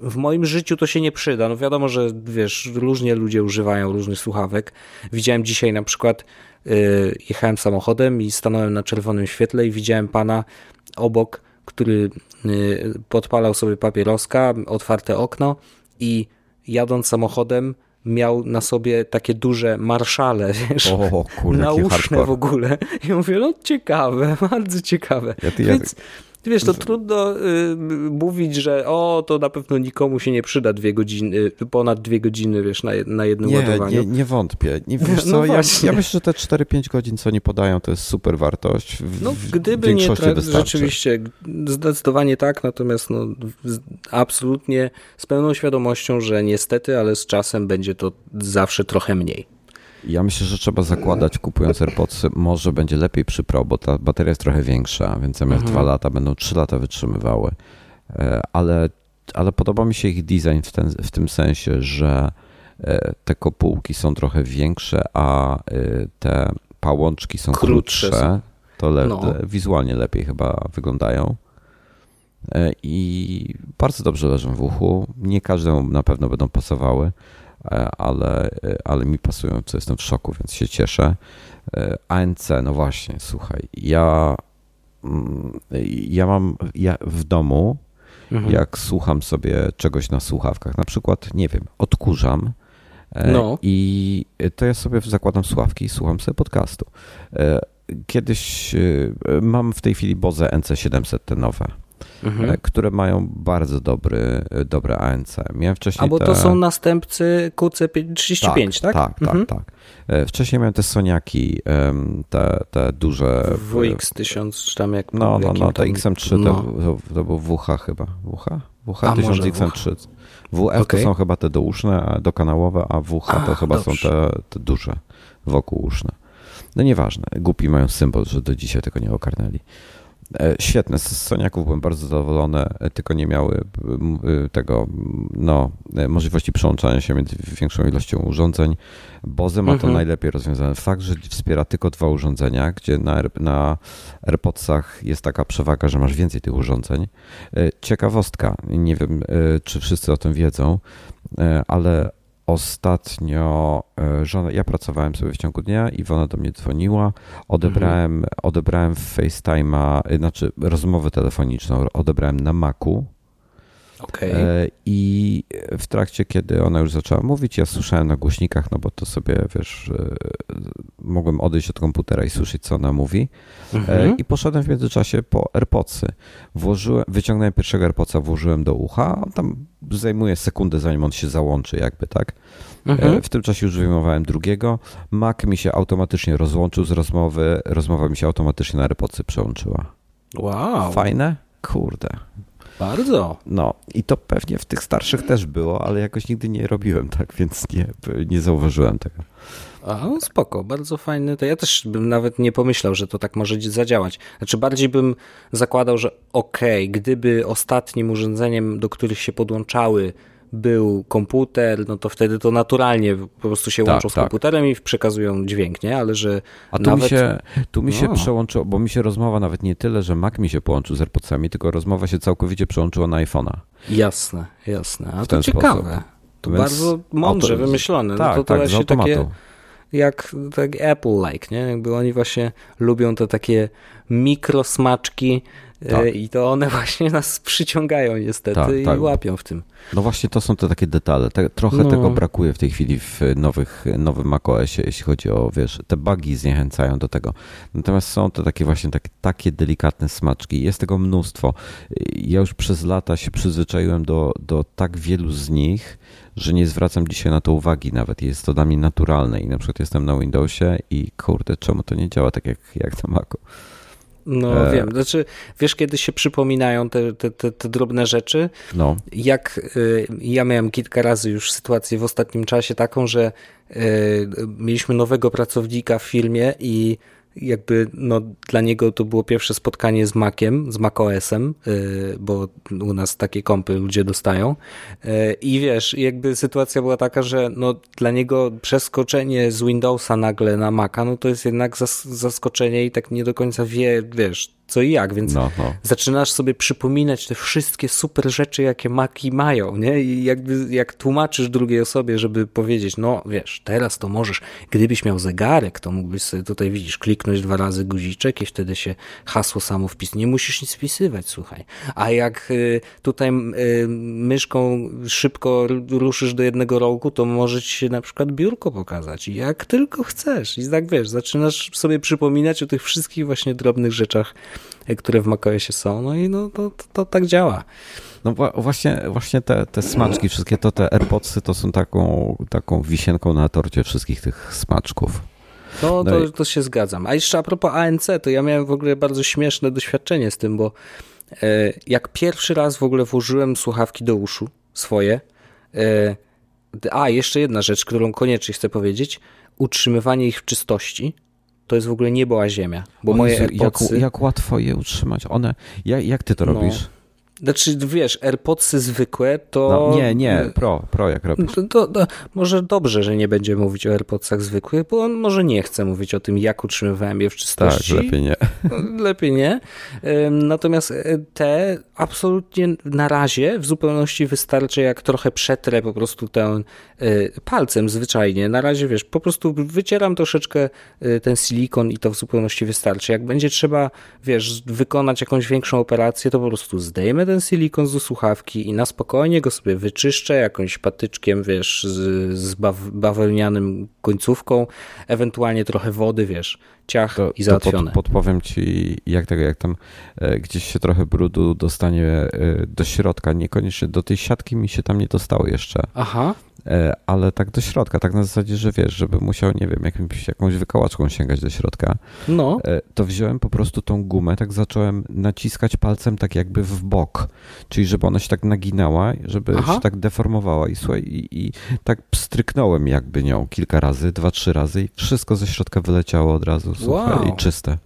w moim życiu to się nie przyda. No wiadomo, że wiesz, różnie ludzie używają różnych słuchawek. Widziałem dzisiaj na przykład jechałem samochodem i stanąłem na czerwonym świetle i widziałem pana obok, który y, podpalał sobie papieroska, otwarte okno i jadąc samochodem miał na sobie takie duże marszale, wiesz, o, kurde, nauszne w ogóle. I mówię, no ciekawe, bardzo ciekawe. Ja, ty, Więc Wiesz, to trudno y, mówić, że o, to na pewno nikomu się nie przyda dwie godziny, y, ponad dwie godziny, wiesz, na, na jednym nie, ładowaniu. Nie, nie wątpię. Nie, wiesz no co, ja, ja, myślę, że te 4-5 godzin, co oni podają, to jest super wartość. W, no, gdyby nie, rzeczywiście, zdecydowanie tak, natomiast no, absolutnie z pełną świadomością, że niestety, ale z czasem będzie to zawsze trochę mniej. Ja myślę, że trzeba zakładać kupując AirPods, może będzie lepiej przy Pro, bo ta bateria jest trochę większa, więc zamiast mhm. 2 lata będą 3 lata wytrzymywały. E, ale, ale podoba mi się ich design w, ten, w tym sensie, że e, te kopułki są trochę większe, a e, te pałączki są krótsze. krótsze. To le, no. wizualnie lepiej chyba wyglądają. I bardzo dobrze leżą w uchu. Nie każdemu na pewno będą pasowały. E, ale, e, ale mi pasują, co jestem w szoku, więc się cieszę. E, ANC, no właśnie, słuchaj, ja, mm, ja mam ja w domu, mhm. jak słucham sobie czegoś na słuchawkach, na przykład, nie wiem, odkurzam, no. I to ja sobie zakładam słuchawki i słucham sobie podcastu. Kiedyś mam w tej chwili Boze NC700 te nowe mhm. E, które mają bardzo dobry, e, dobre ANC. Miałem wcześniej. A bo te... to są następcy QC35, tak? Tak, tak, mhm. tak, tak. Wcześniej miałem te Soniaki, te, te duże. WX1000, czy tam jak. No, no, no, te XM3 no. to, to był WH chyba. WH? WH 1000 XM3. WF okay. to są chyba te douszne, dokanałowe, a WH to chyba dobrze. są te, te duże wokółuszne. No nieważne, głupi mają symbol, że do dzisiaj tego nie okarnęli. E, świetne, z Soniaków byłem bardzo zadowolony, e, tylko nie miały e, tego, no, możliwości przełączania się między większą ilością urządzeń. Boze ma to mhm. najlepiej rozwiązane. Fakt, że wspiera tylko dwa urządzenia, gdzie na, na AirPodsach jest taka przewaga, że masz więcej tych urządzeń. Ciekawostka, nie wiem, czy wszyscy o tym wiedzą, ale Ostatnio e, żona, ja pracowałem sobie w ciągu dnia, Iwona do mnie dzwoniła, odebrałem, mhm. odebrałem FaceTime'a, znaczy rozmowę telefoniczną odebrałem na Macu. Okay. E, I w trakcie, kiedy ona już zaczęła mówić, ja słyszałem na głośnikach, no bo to sobie, wiesz, mogłem odejść od komputera i słyszeć, co ona mówi. Mhm. I poszedłem w międzyczasie po AirPodsy. Włożyłem, wyciągnąłem pierwszego AirPodsa, włożyłem do ucha, on tam zajmuje sekundę, zanim on się załączy, jakby, tak? Mhm. E, w tym czasie już wyjmowałem drugiego. Mac mi się automatycznie rozłączył z rozmowy, rozmowa mi się automatycznie na AirPodsy przełączyła. Wow. Fajne? Kurde. Bardzo. No i to pewnie w tych starszych też było, ale jakoś nigdy nie robiłem tak, więc nie, nie zauważyłem tego. A, no spoko, bardzo fajny. To ja też bym nawet nie pomyślał, że to tak może zadziałać. Znaczy bardziej bym zakładał, że okej, okay, gdyby ostatnim urządzeniem, do których się podłączały był komputer, no to wtedy to naturalnie po prostu się tak, łączą z tak. komputerem i przekazują dźwięk, nie? Ale że A tu nawet... mi się, tu mi się no. przełączyło, bo mi się rozmowa nawet nie tyle, że Mac mi się połączył z AirPodsami, tylko rozmowa się całkowicie przełączyła na iPhone'a. Jasne, jasne. A w to ciekawe. Sposób. To Więc bardzo mądrze auto... wymyślone. Tak, no to, to tak, z automatu. Takie jak tak Apple-like, nie? Jakby oni właśnie lubią te takie mikrosmaczki tak. i to one właśnie nas przyciągają niestety tak, i tak. łapią w tym. No właśnie to są te takie detale. Te, trochę no. tego brakuje w tej chwili w nowych, nowym macOSie, jeśli chodzi o, wiesz, te bugi zniechęcają do tego. Natomiast są to takie właśnie takie, takie delikatne smaczki. Jest tego mnóstwo. Ja już przez lata się przyzwyczaiłem do, do tak wielu z nich, że nie zwracam dzisiaj na to uwagi nawet. Jest to dla mnie naturalne i na przykład jestem na Windowsie i kurde, czemu to nie działa tak jak, jak na Macu? No e... wiem, znaczy wiesz kiedy się przypominają te, te, te, te drobne rzeczy? No. Jak y, ja miałem kilka razy już sytuację w ostatnim czasie taką, że y, mieliśmy nowego pracownika w filmie i jakby no, dla niego to było pierwsze spotkanie z Maciem, z macOSem, yy, bo u nas takie kompy ludzie dostają. Yy, I wiesz, jakby sytuacja była taka, że no, dla niego przeskoczenie z Windowsa nagle na Maca, no to jest jednak zas zaskoczenie i tak nie do końca wie, wiesz, co i jak, więc no, no. zaczynasz sobie przypominać te wszystkie super rzeczy, jakie maki mają, nie? I jakby jak tłumaczysz drugiej osobie, żeby powiedzieć, no wiesz, teraz to możesz, gdybyś miał zegarek, to mógłbyś sobie tutaj, widzisz, kliknąć dwa razy guziczek i wtedy się hasło samo wpisuje. Nie musisz nic wpisywać, słuchaj. A jak y, tutaj y, myszką szybko ruszysz do jednego rogu, to może ci się na przykład biurko pokazać. Jak tylko chcesz. I tak wiesz, zaczynasz sobie przypominać o tych wszystkich właśnie drobnych rzeczach, które w macOSie są, no i no, to, to, to tak działa. No właśnie, właśnie te, te smaczki, wszystkie to te AirPodsy to są taką, taką wisienką na torcie wszystkich tych smaczków. No, no to, i... to się zgadzam. A jeszcze a propos ANC, to ja miałem w ogóle bardzo śmieszne doświadczenie z tym, bo e, jak pierwszy raz w ogóle włożyłem słuchawki do uszu swoje, e, a jeszcze jedna rzecz, którą koniecznie chcę powiedzieć, utrzymywanie ich w czystości, to jest w ogóle niebo a ziemia. Bo moje AirPodsy... jak, jak łatwo je utrzymać? One, jak, jak ty to no. robisz? Znaczy, wiesz, AirPodsy zwykłe to... No, nie, nie, Pro, Pro jak robisz. To, to, to, może dobrze, że nie będzie mówić o AirPodsach zwykłych, bo on może nie chce mówić o tym, jak utrzymywałem je w czystości. Tak, lepiej nie. Lepiej nie. Natomiast e, te absolutnie na razie w zupełności wystarczy, jak trochę przetrę po prostu ten palcem zwyczajnie. Na razie, wiesz, po prostu wycieram troszeczkę e, ten silikon i to w zupełności wystarczy. Jak będzie trzeba, wiesz, wykonać jakąś większą operację, to po prostu zdejmę ten silikon z słuchawki i na spokojnie go sobie wyczyszczę jakąś patyczkiem, wiesz, z, z bawełnianym końcówką, ewentualnie trochę wody, wiesz, ciach to, i załatwione. Pod, podpowiem ci, jak tego, jak tam e, gdzieś się trochę brudu dostanie e, do środka, niekoniecznie do tej siatki mi się tam nie dostało jeszcze. Aha. E, ale tak do środka, tak na zasadzie, że wiesz, żeby musiał, nie wiem, jakimś, jakąś wykałaczką sięgać do środka, no. E, to wziąłem po prostu tą gumę, tak zacząłem naciskać palcem tak jakby w bok, czyli żeby ona się tak naginała, żeby Aha. się tak deformowała i słuchaj, i, i tak pstryknąłem jakby nią kilka razy, dwa, trzy razy i wszystko ze środka wyleciało od razu, słuchaj, wow. i czyste.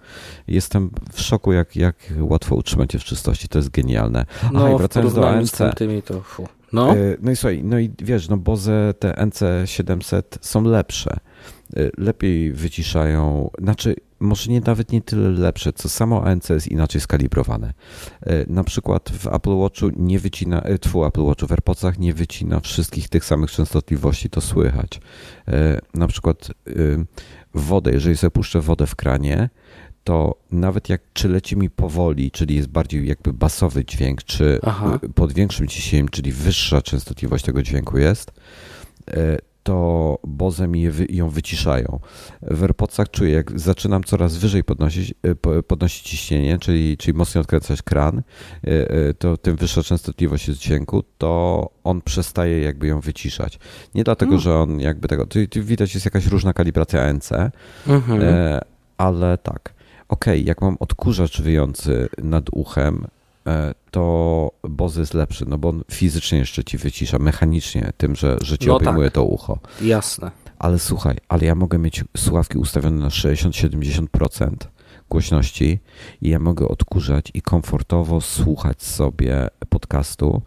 Jestem w szoku, jak, jak łatwo utrzymać je w czystości, to jest genialne. Aha, no, i wracając do ANC. Tymi to, fu. No. E, no i słuchaj, no i wiesz, no Boze te NC700 są lepsze. E, lepiej wyciszają, znaczy może nie nawet nie tyle lepsze, co samo ANC jest inaczej skalibrowane. E, na przykład w Apple Watchu nie wycina, tfu, Apple Watchu w AirPodsach nie wycina wszystkich tych samych częstotliwości, to słychać. Na przykład wodę, jeżeli sobie puszczę wodę w kranie, to nawet jak czy leci mi powoli, czyli jest bardziej jakby basowy dźwięk, czy Aha. pod większym ciśnieniem, czyli wyższa częstotliwość tego dźwięku jest, e, to Boze mi ją wyciszają. W AirPodsach czuję, jak zaczynam coraz wyżej podnosić, e, podnosić ciśnienie, czyli, czyli mocniej odkręcać kran, to tym wyższa częstotliwość jest dźwięku, to on przestaje jakby ją wyciszać. Nie dlatego, hmm. że on jakby tego, widać jest jakaś różna kalibracja ANC, mhm. ale tak ok, jak mam odkurzacz wyjący nad uchem, e, to Bose jest lepszy, no bo on fizycznie jeszcze ci wycisza, mechanicznie tym, że, że ci no obejmuje tak. to ucho. Jasne. Ale słuchaj, ale ja mogę mieć słuchawki ustawione na 60-70% głośności i ja mogę odkurzać i komfortowo słuchać sobie podcastu,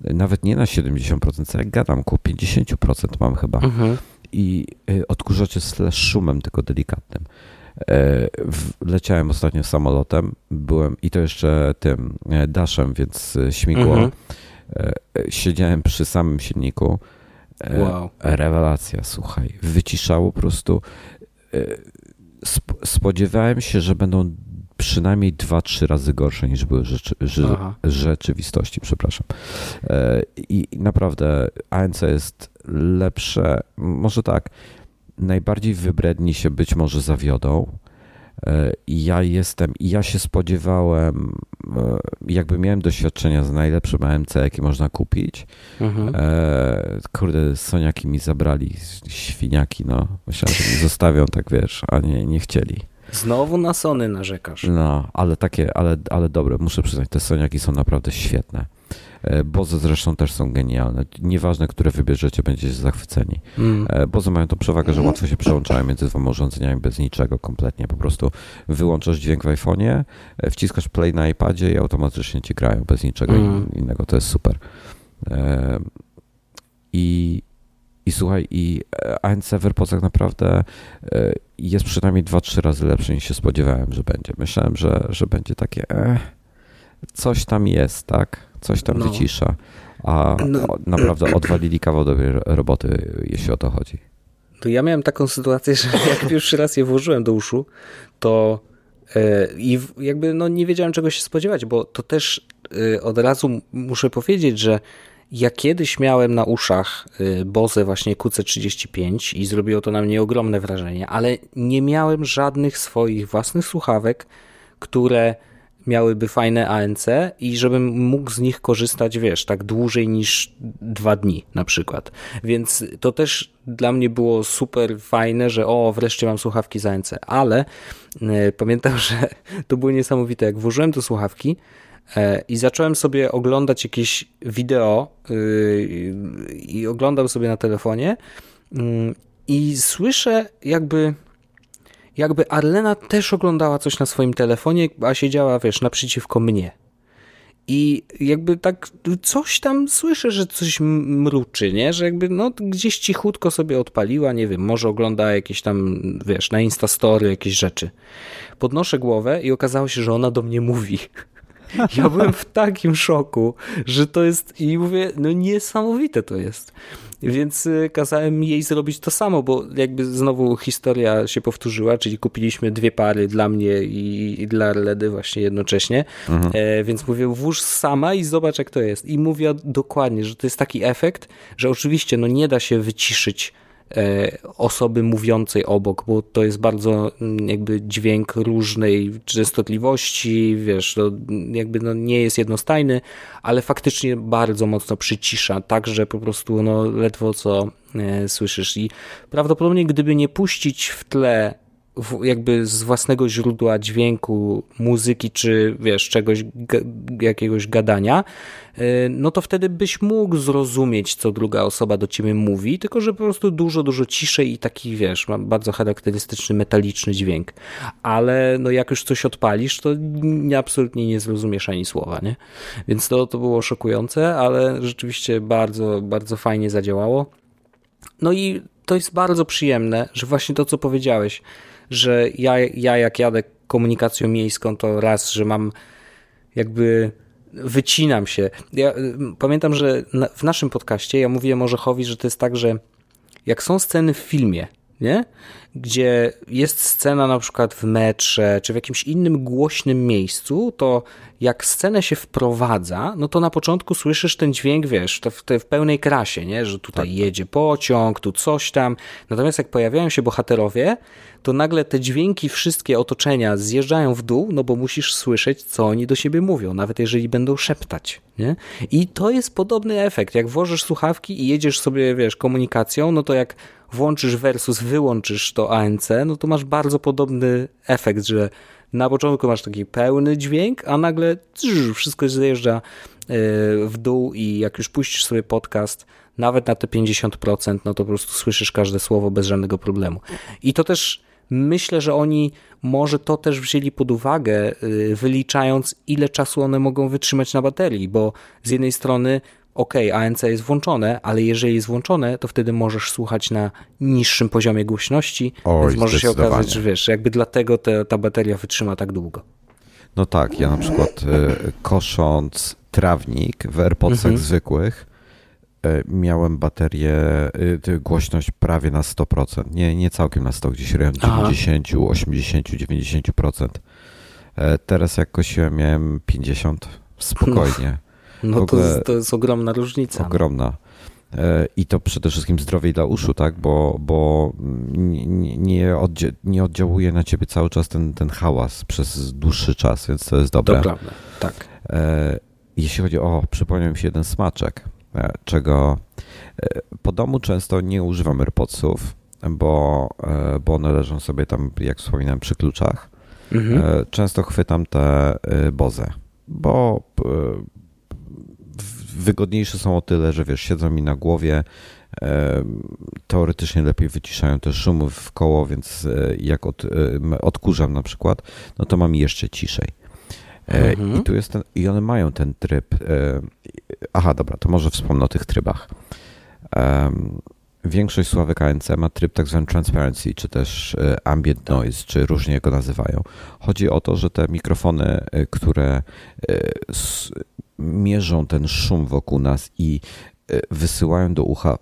nawet nie na 70%, co jak gadam, około 50% mam chyba. Mhm. I y, odkurzacz jest szumem, tylko delikatnym. E, leciałem ostatnio samolotem, byłem i to jeszcze tym e, daszem, więc e, śmigło. Mhm. Siedziałem przy samym silniku Wow. Rewelacja, słuchaj. Wyciszało po prostu. Spodziewałem się, że będą przynajmniej dwa, trzy razy gorsze niż były rzeczy, rzeczywistości, przepraszam. I naprawdę ANC jest lepsze, może tak, najbardziej wybredni się być może zawiodą. E, ja jestem, i ja się spodziewałem, e, jakby miałem doświadczenia z najlepszym AMC, jakie można kupić. Mhm. E, kurde, soniaki mi zabrali, świniaki, no. Myślałem, że mi zostawią, tak wiesz, a nie, nie chcieli. Znowu na Sony narzekasz. No, ale takie, ale, ale dobre, muszę przyznać, te soniaki są naprawdę świetne. E, Bozy zresztą też są genialne. Nieważne, które wybierzecie, będziecie zachwyceni. Mm. E, Bozy mają tą przewagę, że łatwo się przełączają między dwoma urządzeniami bez niczego kompletnie. Po prostu wyłączasz dźwięk w iPhone'ie, e, wciskasz play na iPadzie i automatycznie ci grają bez niczego mm. innego. To jest super. I, i słuchaj, i ANC w AirPodsach naprawdę jest przynajmniej 2-3 razy lepszy niż się spodziewałem, że będzie. Myślałem, że, że będzie takie coś tam jest, tak? Coś tam no. wycisza. A no. naprawdę odwalili kawał dobrej roboty, jeśli o to chodzi. To ja miałem taką sytuację, że jak pierwszy raz je włożyłem do uszu, to yy, i jakby no nie wiedziałem czego się spodziewać, bo to też yy, od razu muszę powiedzieć, że ja kiedyś miałem na uszach yy, Bose właśnie QC35 i zrobiło to na mnie ogromne wrażenie, ale nie miałem żadnych swoich własnych słuchawek, które miałyby fajne ANC i żebym mógł z nich korzystać, wiesz, tak dłużej niż dwa dni na przykład. Więc to też dla mnie było super fajne, że o, wreszcie mam słuchawki z ANC, ale e, pamiętam, że to było niesamowite, jak włożyłem do słuchawki e, i zacząłem sobie oglądać jakieś wideo y, i oglądam sobie na telefonie mm, i słyszę jakby jakby Arlena też oglądała coś na swoim telefonie, a siedziała, wiesz, naprzeciwko mnie. I jakby tak coś tam słyszę, że coś mruczy, nie? Że jakby no gdzieś cichutko sobie odpaliła, nie wiem, może ogląda jakieś tam, wiesz, na Instastory jakieś rzeczy. Podnoszę głowę i okazało się, że ona do mnie mówi. Ja byłem w takim szoku, że to jest i mówię, no niesamowite to jest. Więc y, kazałem jej zrobić to samo, bo jakby znowu historia się powtórzyła, czyli kupiliśmy dwie pary dla mnie i, i dla Ledy właśnie jednocześnie. Mhm. E, więc mówię, włóż sama i zobacz jak to jest. I mówię dokładnie, że to jest taki efekt, że oczywiście no nie da się wyciszyć osoby mówiącej obok, bo to jest bardzo mm, jakby dźwięk różnej częstotliwości, wiesz, to jakby no nie jest jednostajny, ale faktycznie bardzo mocno przycisza, tak, że po prostu no ledwo co e, słyszysz. I prawdopodobnie gdyby nie puścić w tle jakby z własnego źródła dźwięku, muzyki, czy wiesz, czegoś, jakiegoś gadania, y, no to wtedy byś mógł zrozumieć, co druga osoba do ciebie mówi, tylko że po prostu dużo, dużo ciszej i taki, wiesz, ma bardzo charakterystyczny, metaliczny dźwięk. Ale no jak już coś odpalisz, to absolutnie nie zrozumiesz ani słowa, nie? Więc to, to było szokujące, ale rzeczywiście bardzo, bardzo fajnie zadziałało. No i to jest bardzo przyjemne, że właśnie to, co powiedziałeś, że ja, ja jak jadę komunikacją miejską, to raz, że mam jakby wycinam się. Ja pamiętam, że na, w naszym podcaście ja mówiłem Orzechowi, że to jest tak, że jak są sceny w filmie, nie? gdzie jest scena na przykład w metrze, czy w jakimś innym głośnym miejscu, to jak scenę się wprowadza, no to na początku słyszysz ten dźwięk, wiesz, w, w pełnej krasie, nie? że tutaj tak. jedzie pociąg, tu coś tam. Natomiast jak pojawiają się bohaterowie, to nagle te dźwięki wszystkie otoczenia zjeżdżają w dół, no bo musisz słyszeć, co oni do siebie mówią, nawet jeżeli będą szeptać. Nie? I to jest podobny efekt. Jak włożysz słuchawki i jedziesz sobie, wiesz, komunikacją, no to jak włączysz versus wyłączysz to ANC, no to masz bardzo podobny efekt, że na początku masz taki pełny dźwięk, a nagle wszystko zjeżdża e, w dół i jak już puścisz sobie podcast, nawet na te 50%, no to po prostu słyszysz każde słowo bez żadnego problemu. I to też myślę, że oni może to też wzięli pod uwagę, y, wyliczając ile czasu one mogą wytrzymać na baterii, bo z jednej strony ok, ANC jest włączone, ale jeżeli jest włączone, to wtedy możesz słuchać na niższym poziomie głośności, Oj, więc może się okazać, że wiesz, jakby dlatego te, ta bateria wytrzyma tak długo. No tak, ja na przykład y, kosząc trawnik w AirPodsach mhm. zwykłych, y, miałem baterię, głośność prawie na 100%. Nie, nie całkiem na 100, gdzieś rejon 90, 80, 90%. Teraz jak kosiłem miałem 50 spokojnie. No, no to, jest, to jest ogromna różnica. Ogromna. I to przede wszystkim zdrowiej dla uszu, tak? Bo, bo nie, oddzia nie oddziałuje na ciebie cały czas ten, ten hałas przez dłuższy czas, więc to jest dobre. To tak. Jeśli chodzi o, przypomniał mi się jeden smaczek, e, czego e, po domu często nie używam AirPodsów, bo, e, bo one leżą sobie tam, jak wspominałem, przy kluczach. Mhm. Często chwytam te Boze, bo wygodniejsze są o tyle, że wiesz, siedzą mi na głowie, teoretycznie lepiej wyciszają te szumy w koło, więc jak od, odkurzam na przykład, no to mam jeszcze ciszej. E, mhm. I tu jest ten, i one mają ten tryb. E, aha, dobra, to może wspomnę o tych trybach. Większość sławek ANC ma tryb tak zwany transparency, czy też e, ambient noise, czy różnie go nazywają. Chodzi o to, że te mikrofony, które mierzą ten szum wokół nas i wysyłają do ucha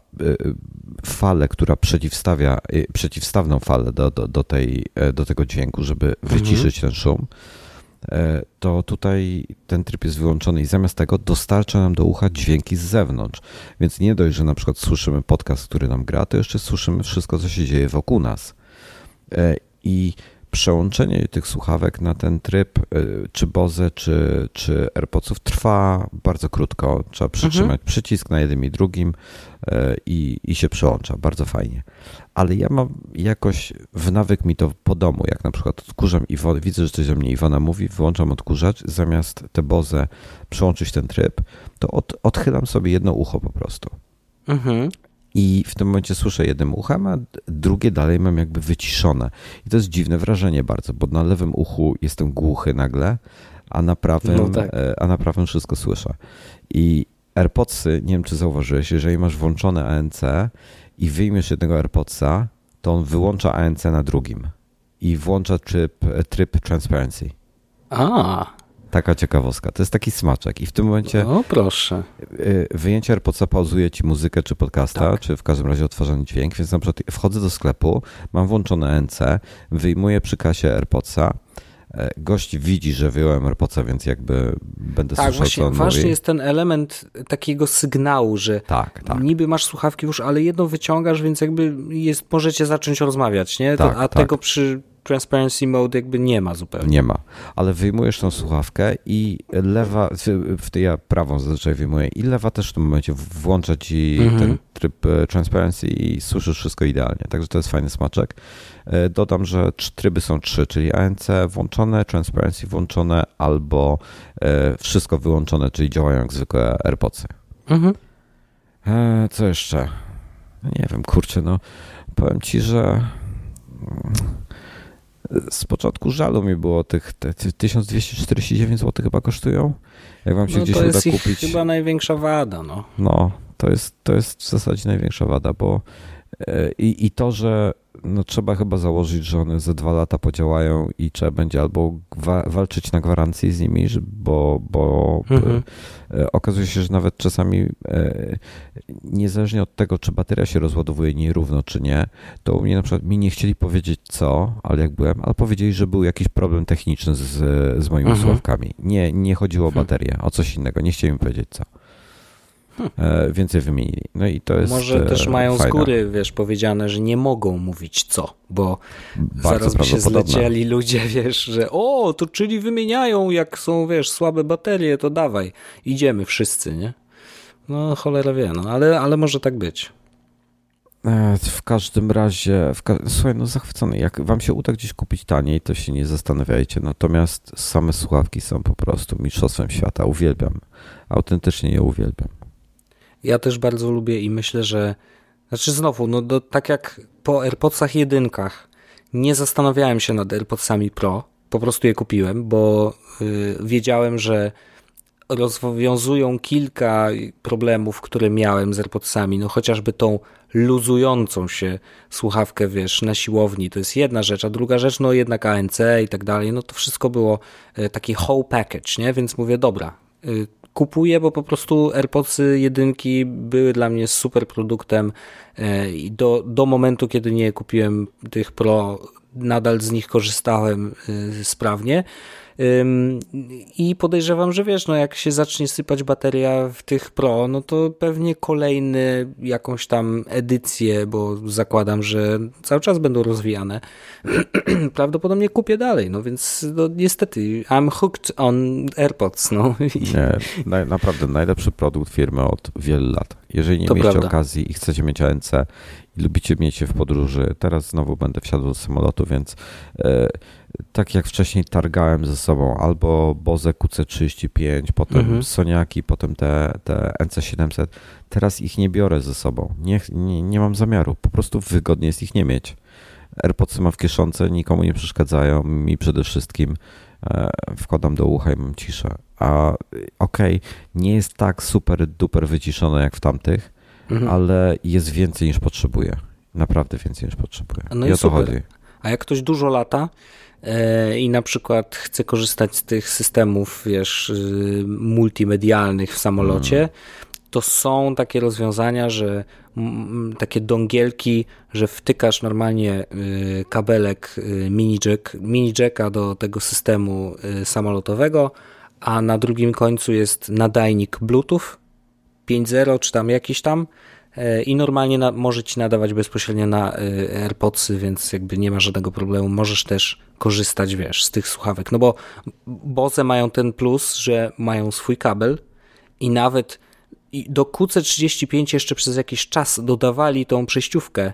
falę, która przeciwstawia, przeciwstawną falę do, do, do, tej, do tego dźwięku, żeby mhm. wyciszyć ten szum, E, to tutaj ten tryb jest wyłączony i zamiast tego dostarcza nam do ucha dźwięki z zewnątrz. Więc nie dość, że na przykład słyszymy podcast, który nam gra, to jeszcze słyszymy wszystko, co się dzieje wokół nas. E, I przełączenie tych słuchawek na ten tryb, e, czy Boze, czy, czy AirPodsów trwa bardzo krótko. Trzeba przytrzymać mhm. przycisk na jednym i drugim i, i się przełącza. Bardzo fajnie ale ja mam jakoś w nawyk mi to po domu, jak na przykład odkurzam i widzę, że coś do mnie Iwona mówi, wyłączam odkurzacz, zamiast te Boze przełączyć ten tryb, to od, odchylam sobie jedno ucho po prostu. Mhm. I w tym momencie słyszę jednym uchem, a drugie dalej mam jakby wyciszone. I to jest dziwne wrażenie bardzo, bo na lewym uchu jestem głuchy nagle, a na prawym, no tak. E, a na prawym wszystko słyszę. I AirPodsy, nie wiem czy zauważyłeś, jeżeli masz włączone ANC i wyjmiesz jednego AirPodsa, to on wyłącza ANC na drugim i włącza tryb, tryb transparency. A. Taka ciekawostka. To jest taki smaczek. I w tym momencie. O, proszę. Y, wyjęcie AirPodsa pauzuje ci muzykę czy podcasta, tak. czy w każdym razie odtwarzany dźwięk. Więc na przykład wchodzę do sklepu, mam włączone ANC, wyjmuję przy kasie AirPodsa, E, gość widzi, że wyjąłem AirPodsa, więc jakby będę tak, słyszał, co on ważny mówi. jest ten element takiego sygnału, że tak, tak. niby masz słuchawki już, ale jedno wyciągasz, więc jakby jest, możecie zacząć rozmawiać, nie? Tak, A tak. tego przy transparency mode jakby nie ma zupełnie. Nie ma, ale wyjmujesz tą słuchawkę i lewa, w tej ja prawą zazwyczaj wyjmuję i lewa też w tym momencie włącza ci mhm. ten tryb e, transparency i słyszysz wszystko idealnie, także to jest fajny smaczek. E, dodam, że tryby są trzy, czyli ANC włączone, transparency włączone albo e, wszystko wyłączone, czyli działają jak zwykłe AirPodsy. Mhm. Co jeszcze? Nie wiem, kurczę, no powiem ci, że z początku żalu mi było tych te, 1249 zł chyba kosztują. Jak wam się no gdzieś uda kupić. To jest chyba największa wada, no. No, to jest, to jest w zasadzie największa wada, bo e, i, i to, że no trzeba chyba założyć, że one ze dwa lata podziałają i trzeba będzie albo walczyć na gwarancji z nimi, bo, bo mhm. E, okazuje się, że nawet czasami e, niezależnie od tego, czy bateria się rozładowuje nierówno, czy nie, to u mnie na przykład mi nie chcieli powiedzieć co, ale jak byłem, ale powiedzieli, że był jakiś problem techniczny z, z moimi mhm. słuchawkami. Nie, nie chodziło o mhm. baterię, o coś innego. Nie chcieli mi powiedzieć co. Hmm. Więcej wymienili. No i to jest. Może też mają fajne. z góry, wiesz, powiedziane, że nie mogą mówić co, bo Bardzo zaraz by się zlecieli ludzie, wiesz, że o, to czyli wymieniają, jak są, wiesz, słabe baterie, to dawaj, idziemy wszyscy, nie? No cholera wie, no, ale, ale może tak być. E, w każdym razie, w ka słuchaj, no zachwycony. Jak wam się uda gdzieś kupić taniej, to się nie zastanawiajcie. Natomiast same słuchawki są po prostu mistrzostwem świata. Uwielbiam. Autentycznie je uwielbiam. Ja też bardzo lubię i myślę, że znaczy znowu, no do, tak jak po AirPodsach jedynkach nie zastanawiałem się nad AirPodsami Pro, po prostu je kupiłem, bo y, wiedziałem, że rozwiązują kilka problemów, które miałem z AirPodsami, no chociażby tą luzującą się słuchawkę, wiesz, na siłowni, to jest jedna rzecz, a druga rzecz, no jednak ANC i tak dalej, no to wszystko było y, taki whole package, nie, więc mówię, dobra, y, kupuję, bo po prostu AirPodsy jedynki były dla mnie super produktem e, i do, do momentu, kiedy nie kupiłem tych Pro, nadal z nich korzystałem e, sprawnie. I podejrzewam, że wiesz, no jak się zacznie sypać bateria w tych Pro, no to pewnie kolejny jakąś tam edycję, bo zakładam, że cały czas będą rozwijane. Prawdopodobnie kupię dalej, no więc no, niestety I'm hooked on AirPods, no. Nie, na, naprawdę najlepszy produkt firmy od wielu lat. Jeżeli nie to mieliście prawda. okazji i chcecie mieć ANC i lubicie mieć je w podróży, teraz znowu będę wsiadł do samolotu, więc e, tak jak wcześniej targałem ze sobą albo Boze QC35, potem mhm. Soniaki, potem te, te NC700, teraz ich nie biorę ze sobą. Nie, nie, nie mam zamiaru, po prostu wygodnie jest ich nie mieć. AirPodsy mam w kieszonce, nikomu nie przeszkadzają, mi przede wszystkim e, wkładam do ucha i mam ciszę. A okej, okay, nie jest tak super duper wyciszone jak w tamtych, mhm. ale jest więcej niż potrzebuję. Naprawdę więcej niż potrzebuję. No I, i o to super. chodzi. A jak ktoś dużo lata, i na przykład chce korzystać z tych systemów, wiesz, y, multimedialnych w samolocie, mm. to są takie rozwiązania, że takie dongielki, że wtykasz normalnie y, kabelek y, mini, jack, mini jacka do tego systemu samolotowego, a na drugim końcu jest nadajnik Bluetooth 5.0 czy tam jakiś tam E, i normalnie na, może ci nadawać bezpośrednio na e, AirPodsy, więc jakby nie ma żadnego problemu. Możesz też korzystać, wiesz, z tych słuchawek. No bo Bose mają ten plus, że mają swój kabel i nawet do QC35 jeszcze przez jakiś czas dodawali tą przejściówkę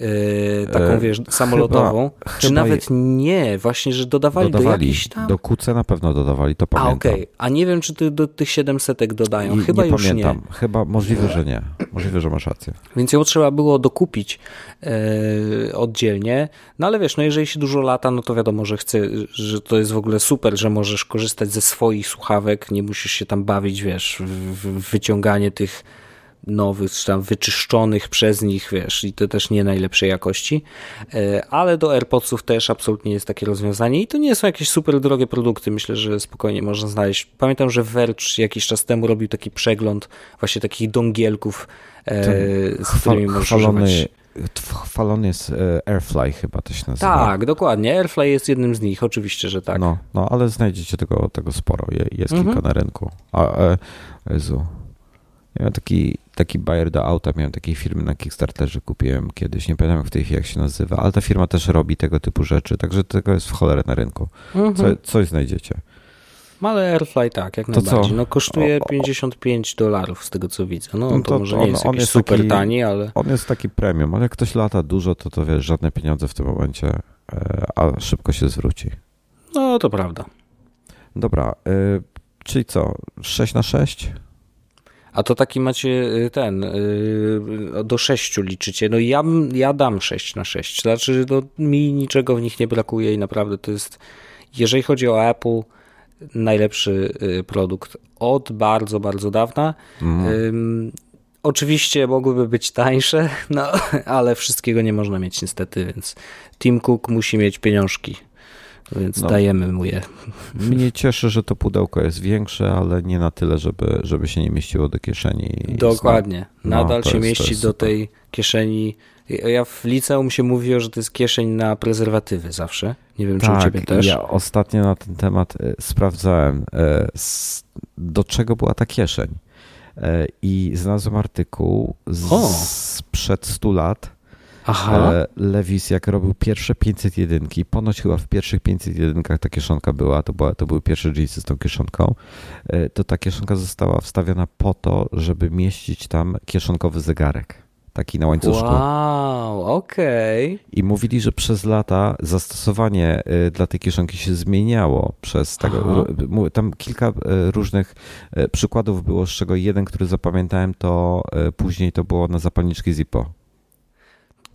Yy, taką, e, wiesz, samolotową, chyba, czy chyba nawet nie, właśnie, że dodawali, dodawali do jakichś tam... Do QC na pewno dodawali, to pamiętam. A, okej, okay. a nie wiem, czy ty do tych 700 dodają, I, chyba nie już pamiętam. nie. Chyba, możliwe, że nie, możliwe, że masz rację. Więc ją trzeba było dokupić e, oddzielnie, no ale wiesz, no jeżeli się dużo lata, no to wiadomo, że chce, że to jest w ogóle super, że możesz korzystać ze swoich słuchawek, nie musisz się tam bawić, wiesz, w wyciąganie tych nowych, czy tam wyczyszczonych przez nich, wiesz, i to też nie najlepszej jakości, e, ale do AirPodsów też absolutnie jest takie rozwiązanie i to nie są jakieś super drogie produkty, myślę, że spokojnie można znaleźć. Pamiętam, że Verge jakiś czas temu robił taki przegląd właśnie takich dongielków, e, z którymi można używać chwalony jest e, Airfly chyba to się nazywa. Tak, dokładnie. Airfly jest jednym z nich, oczywiście, że tak. No, no ale znajdziecie tego, tego sporo. Jest mhm. kilka na rynku. A, e, Jezu, ja miałem taki, taki buyer do auta, miałem takiej firmy na Kickstarterze, kupiłem kiedyś, nie pamiętam w tej chwili jak się nazywa, ale ta firma też robi tego typu rzeczy, także tego jest w cholerę na rynku. Mhm. Co, coś znajdziecie. Ale Airfly tak, jak to najbardziej. Co? No kosztuje o, o, 55 dolarów z tego co widzę. No, no to, to może nie jest on, jest super taki, tani, ale... On jest taki premium, ale jak ktoś lata dużo, to to wiesz, żadne pieniądze w tym momencie, e, a szybko się zwróci. No to prawda. Dobra, y, czyli co, 6 na 6? A to taki macie y, ten, y, do 6 liczycie. No ja, ja dam 6 na 6. Znaczy, no, mi niczego w nich nie brakuje i naprawdę to jest, jeżeli chodzi o Apple, najlepszy y, produkt od bardzo, bardzo dawna. Mm. Oczywiście mogłyby być tańsze, no ale wszystkiego nie można mieć niestety, więc Tim Cook musi mieć pieniążki więc no, dajemy mu je. Mnie cieszy, że to pudełko jest większe, ale nie na tyle, żeby, żeby się nie mieściło do kieszeni. Dokładnie. No, Nadal się jest, mieści do tej kieszeni. Ja w liceum się mówiło, że to jest kieszeń na prezerwatywy zawsze. Nie wiem, tak, czy u tak, ciebie też. Ja ostatnio na ten temat e, sprawdzałem, e, do czego była ta kieszeń. E, I znalazłem artykuł z, sprzed 100 lat, Aha. E, Lewis, jak robił pierwsze 501, ponoć chyba w pierwszych 501 ta kieszonka była, to, była, to były pierwsze jeansy z tą kieszonką, e, to ta kieszonka została wstawiona po to, żeby mieścić tam kieszonkowy zegarek taki na łańcuszku. Wow, okej. Okay. I mówili, że przez lata zastosowanie e, dla tej kieszonki się zmieniało przez tego. Tam kilka różnych przykładów było, z czego jeden, który zapamiętałem, to później to było na zapalniczki Zippo.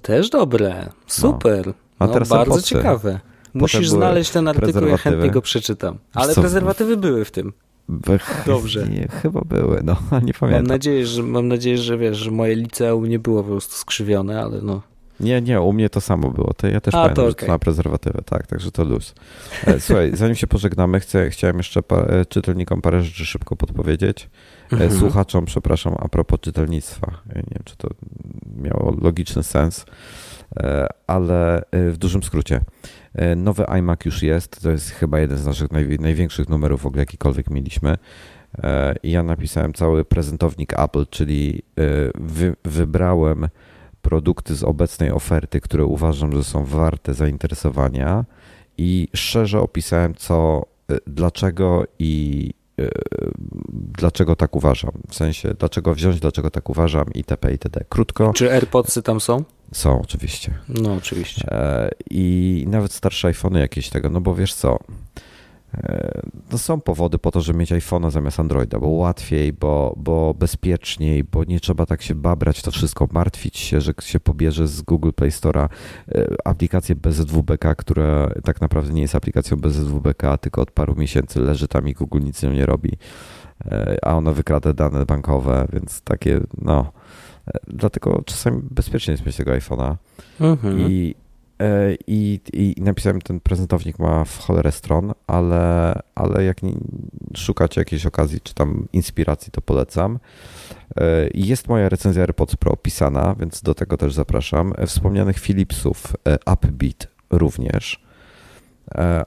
Też dobre, super. No. A no, teraz bardzo ciekawe. Musisz znaleźć ten artykuł, ja chętnie go przeczytam. Ale Co? prezerwatywy były w tym. Dobrze. Nie, chyba były, no, nie pamiętam. Mam nadzieję, że, mam nadzieję, że wiesz, że moje liceum nie było po prostu skrzywione, ale no. Nie, nie, u mnie to samo było. To ja też A, pamiętam, to okay. że to na prezerwatywę, tak, także to luz. E, słuchaj, zanim się pożegnamy, chcę, chciałem jeszcze pa, e, czytelnikom parę rzeczy szybko podpowiedzieć. Mhm. Słuchaczom, przepraszam, a propos czytelnictwa. Nie wiem, czy to miało logiczny sens, ale w dużym skrócie. Nowy iMac już jest, to jest chyba jeden z naszych naj, największych numerów w ogóle jakikolwiek mieliśmy. I ja napisałem cały prezentownik Apple, czyli wy, wybrałem produkty z obecnej oferty, które uważam, że są warte zainteresowania i szczerze opisałem co, e, dlaczego i e, dlaczego tak uważam. W sensie, dlaczego wziąć, dlaczego tak uważam itp. itd. Krótko. Czy AirPodsy tam są? Są, oczywiście. No, oczywiście. E, I nawet starsze iPhony jakieś tego, no bo wiesz co, no są powody po to, żeby mieć iPhone'a zamiast Androida, bo łatwiej, bo, bo bezpieczniej, bo nie trzeba tak się babrać to wszystko, martwić się, że się pobierze z Google Play Store'a e, aplikację BZWBK, która tak naprawdę nie jest aplikacją BZWBK, tylko od paru miesięcy leży tam i Google nic nią nie robi, e, a ona wykrada dane bankowe, więc takie, no... E, dlatego czasami bezpiecznie jest mieć tego iPhone'a. Mhm. I E, I, I, napisałem, ten prezentownik ma w cholerę stron, ale, ale jak nie, szukacie jakiejś okazji czy tam inspiracji, to polecam. E, jest moja recenzja AirPods Pro opisana, więc do tego też zapraszam. E, wspomnianych Philipsów Upbeat również.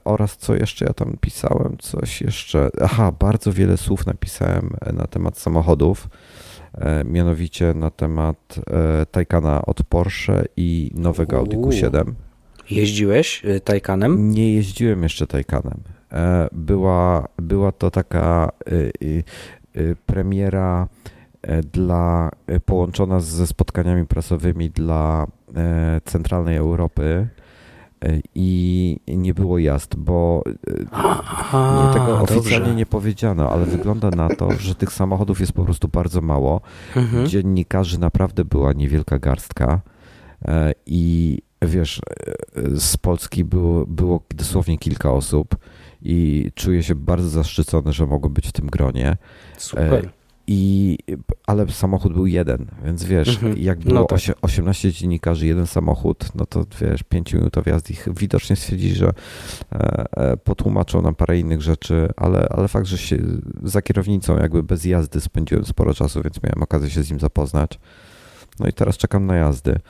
Oraz co jeszcze ja tam pisałem? Coś jeszcze. Aha, bardzo wiele słów napisałem na temat samochodów mianowicie na temat Taycana od Porsche i nowego Audi Q7. Jeździłeś y, Taycanem? Nie jeździłem jeszcze Taycanem. E, była, była to taka y, y, premiera e, dla, e, połączona ze spotkaniami prasowymi dla centralnej Europy i nie było jazd, bo Aha, tego oficjalnie dobrze. nie powiedziano, ale wygląda na to, że tych samochodów jest po prostu bardzo mało. Mhm. Dziennikarzy naprawdę była niewielka garstka i wiesz, z Polski było, było dosłownie kilka osób i czuję się bardzo zaszczycony, że mogłem być w tym gronie. Super. I, ale samochód był jeden, więc wiesz, mhm. jak było no tak. 18 dziennikarzy, jeden samochód, no to wiesz, 5 minut wjazd ich widocznie stwierdzi, że e, e, potłumaczą nam parę innych rzeczy, ale, ale fakt, że się za kierownicą jakby bez jazdy spędziłem sporo czasu, więc miałem okazję się z nim zapoznać. No i teraz czekam na jazdy.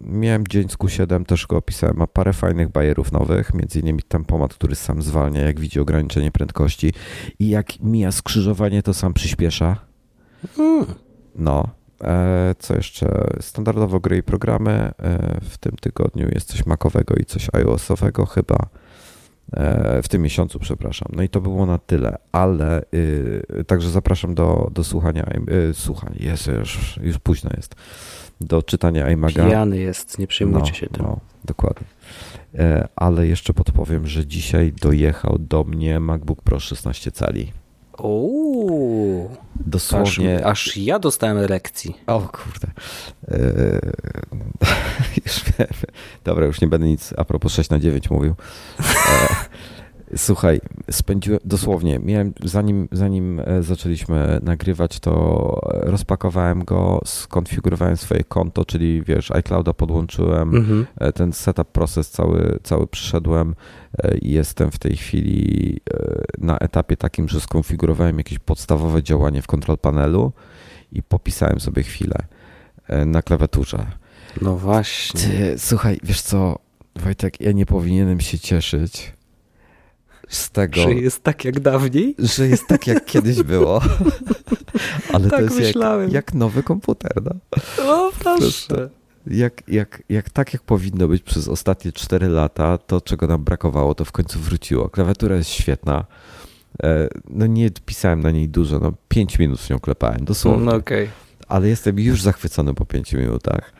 Miałem dzień z Q7, też go opisałem, ma parę fajnych bajerów nowych, między innymi tempomat, który sam zwalnia, jak widzi ograniczenie prędkości i jak mija skrzyżowanie, to sam przyspiesza. Hmm. No. E, co jeszcze? Standardowo gry i programy. E, w tym tygodniu jest coś Macowego i coś iOSowego chyba. E, w tym miesiącu, przepraszam. No i to było na tyle, ale y, także zapraszam do, do słuchania. Y, słuchania, jest już, już późno jest do czytania iMaga. Pijany jest, nie przejmujcie no, się tym. No, dokładnie. E, ale jeszcze podpowiem, że dzisiaj dojechał do mnie MacBook Pro 16 cali. Uuu, Dosłownie. Aż, aż, ja dostałem lekcji. O kurde. Eee, już wiem. Dobra, już nie będę nic a propos 6 na 9 mówił. Słuchaj, spędziłem dosłownie, miałem, zanim, zanim e, zaczęliśmy nagrywać, to rozpakowałem go, skonfigurowałem swoje konto, czyli wiesz, iClouda podłączyłem, mhm. E, ten setup proces cały, cały przyszedłem e, i jestem w tej chwili na etapie takim, że skonfigurowałem jakieś podstawowe działanie w control panelu i popisałem sobie chwilę na klawiaturze. No właśnie. Ty, słuchaj, wiesz co, Wojtek, ja nie powinienem się cieszyć, z tego. Że jest tak jak dawniej? Że jest tak jak kiedyś było. Ale tak to jest jak, jak, nowy komputer. No, no proszę. Jak, jak, jak tak jak powinno być przez ostatnie 4 lata, to czego nam brakowało, to w końcu wróciło. Klawiatura jest świetna. E, no nie pisałem na niej dużo, no 5 minut z nią klepałem, dosłownie. No okay. Ale jestem już zachwycony po 5 minutach.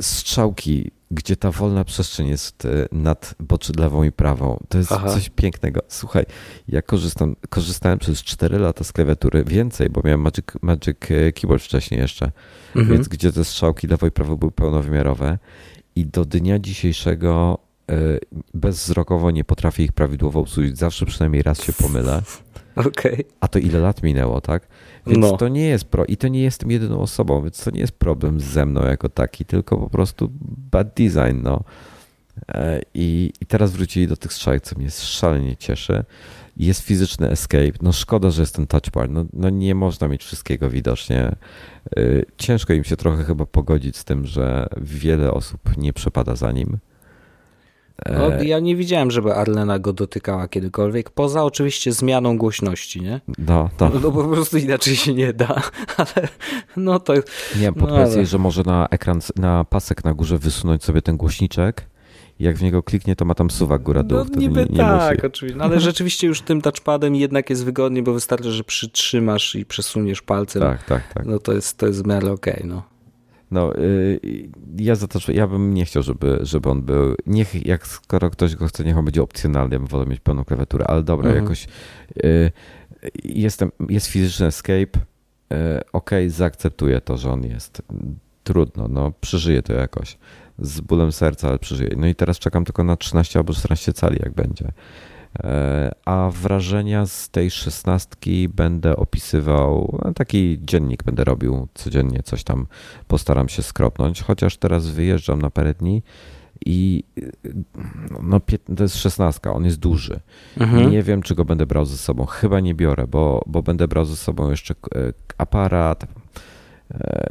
Strzałki gdzie ta wolna przestrzeń jest e, nad boczy lewą i prawą. To jest Aha. coś pięknego. Słuchaj, ja korzystam, korzystałem przez 4 lata z klawiatury, więcej, bo miałem Magic, Magic e, Keyboard wcześniej jeszcze, mhm. więc gdzie te strzałki lewo i prawo były pełnowymiarowe i do dnia dzisiejszego e, bezwzrokowo nie potrafię ich prawidłowo usłużyć. Zawsze przynajmniej raz się pomylę. Okay. A to ile lat minęło, tak? Więc no. to nie jest pro i to nie jestem jedyną osobą, więc to nie jest problem ze mną jako taki, tylko po prostu bad design, no. E, I, i teraz wrócili do tych strzałek, co mnie szalenie cieszy. Jest fizyczny escape. No szkoda, że jest ten touch bar. No, no nie można mieć wszystkiego widocznie. E, ciężko im się trochę chyba pogodzić z tym, że wiele osób nie przepada za nim. No, ja nie widziałem, żeby Arlena go dotykała kiedykolwiek, poza oczywiście zmianą głośności, nie? No, to. No, no po prostu inaczej się nie da, ale no to... Nie, pod no, ale... że może na ekran, na pasek na górze wysunąć sobie ten głośniczek jak w niego kliknie, to ma tam suwak góra-dół. No niby nie, nie tak, musi. oczywiście. No, ale rzeczywiście już tym touchpadem jednak jest wygodnie, bo wystarczy, że przytrzymasz i przesuniesz palcem. Tak, tak, tak. No to jest, to jest w miarę okej, okay, no. No, y, ja za to, ja bym nie chciał, żeby, żeby on był, niech, jak skoro ktoś go chce, niech on będzie opcjonalny, ja bym wolał mieć pełną klawiaturę, ale dobra, mhm. jakoś y, jestem, jest fizyczny escape, y, ok, zaakceptuję to, że on jest. Trudno, no, przeżyję to jakoś. Z bólem serca, ale przeżyję. No i teraz czekam tylko na 13 albo 14 cali, jak będzie. E, a wrażenia z tej szesnastki będę opisywał, taki dziennik będę robił codziennie, coś tam postaram się skropnąć, chociaż teraz wyjeżdżam na parę dni i no, to jest szesnastka, on jest duży. Mhm. Nie wiem, czy go będę brał ze sobą. Chyba nie biorę, bo, bo będę brał ze sobą jeszcze e, aparat e,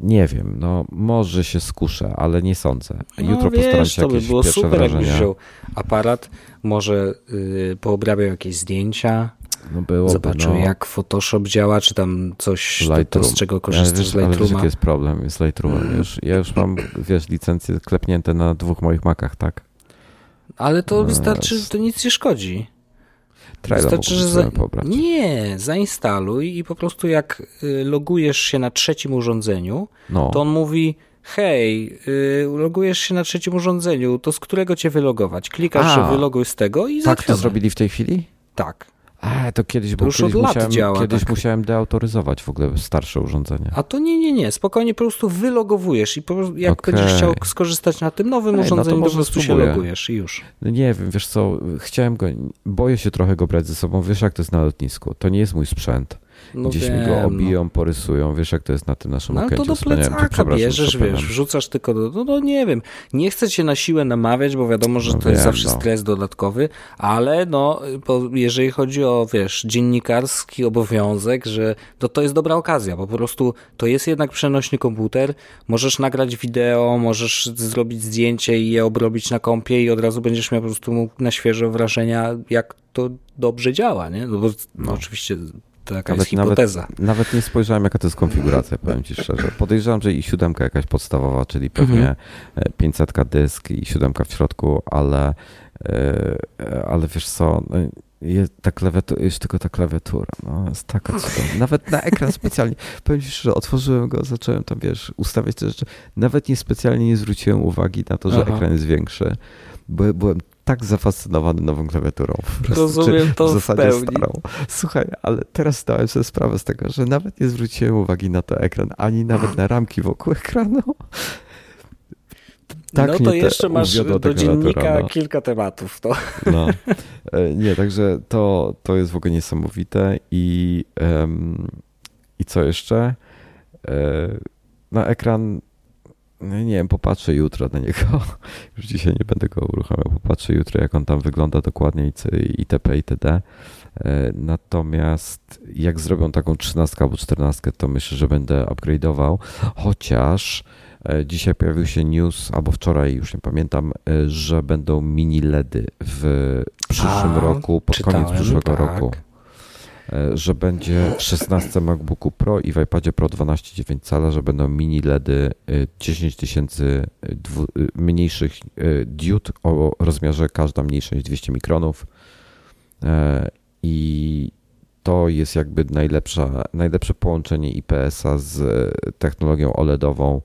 nie wiem, no może się skuszę, ale nie sądzę. No, Jutro no, wiesz, postaram się to by było super, wrażenia. jakbyś wziął aparat, może yy, poobrabiał jakieś zdjęcia, no byłoby, zobaczył no. jak Photoshop działa, czy tam coś, to, z czego korzystasz wiesz, z Lightrooma. Ale jest problem z Lightroomem. Mm. Ja już mam, wiesz, licencje klepnięte na dwóch moich makach, tak? Ale to no, wystarczy, to nic nie szkodzi. Wystarczy, że za... Nie, zainstaluj i po prostu jak y, logujesz się na trzecim urządzeniu, no. to on mówi hej, yy, logujesz się na trzecim urządzeniu, to z którego cię wylogować? Klikasz, A, że wyloguj z tego i Tak to zrobili w tej chwili? Tak. A, to kiedyś, bo już kiedyś, od lat musiałem, działa, kiedyś tak. musiałem deautoryzować w ogóle starsze urządzenia. A to nie, nie, nie. Spokojnie po prostu wylogowujesz i po, jak okay. będziesz chciał skorzystać na tym nowym Ej, urządzeniu, no to, to po prostu spróbuję. się logujesz i już. No nie wiem, wiesz co, chciałem go, boję się trochę go brać ze sobą. Wiesz jak to jest na lotnisku. To nie jest mój sprzęt. No Gdzieś wiem, mi go obiją, no. porysują, wiesz jak to jest na tym naszym no, to do plecaka bierzesz, wiesz, wrzucasz tylko do, no, no, nie wiem, nie chcę cię na siłę namawiać, bo wiadomo, że no to wiem, jest zawsze no. stres dodatkowy, ale no, jeżeli chodzi o, wiesz, dziennikarski obowiązek, że to, to jest dobra okazja, po prostu to jest jednak przenośny komputer, możesz nagrać wideo, możesz zrobić zdjęcie i je obrobić na kompie i od razu będziesz miał po prostu na świeżo wrażenia, jak to dobrze działa, nie? No bo no, oczywiście taka nawet, jest hipoteza. Nawet, nawet, nie spojrzałem, jaka to jest konfiguracja, powiem Ci szczerze. Podejrzewam, że i siódemka jakaś podstawowa, czyli pewnie mhm. 500 dysk i siódemka w środku, ale, e, ale wiesz co, no, jest, ta klawiatura, tylko ta klawiatura, no, jest taka cudowna. Nawet na ekran specjalnie, powiem Ci, że otworzyłem go, zacząłem tam, wiesz, ustawiać te rzeczy. Nawet nie specjalnie nie zwróciłem uwagi na to, że Aha. ekran jest większy. Bo byłem tak zafascynowany nową klawiaturą. Rozumiem to w zasadzie pełni. starą. Słuchaj, ale teraz zdałem sobie sprawę z tego, że nawet nie zwróciłem uwagi na to ekran, ani nawet na ramki wokół ekranu. Tak no to jeszcze masz do dziennika no. kilka tematów. To. No. E, nie, także to, to jest w ogóle niesamowite i, um, i co jeszcze? E, na ekran nie wiem, popatrzę jutro na niego. Już dzisiaj nie będę go uruchamiał. Popatrzę jutro, jak on tam wygląda dokładnie itp. itd. E, natomiast jak zrobią taką 13 albo 14, to myślę, że będę upgrade'ował. Chociaż e, dzisiaj pojawił się news, albo wczoraj, już nie pamiętam, e, że będą mini LEDy w przyszłym A, roku, pod czytałem, koniec przyszłego tak. roku. E, że będzie 16 MacBooku Pro i w iPadzie Pro 12,9 cala, że będą mini LEDy 10 e, tysięcy e, mniejszych diod o rozmiarze każda mniejsza niż 200 mikronów i to jest jakby najlepsza, najlepsze połączenie IPS-a z technologią OLEDową,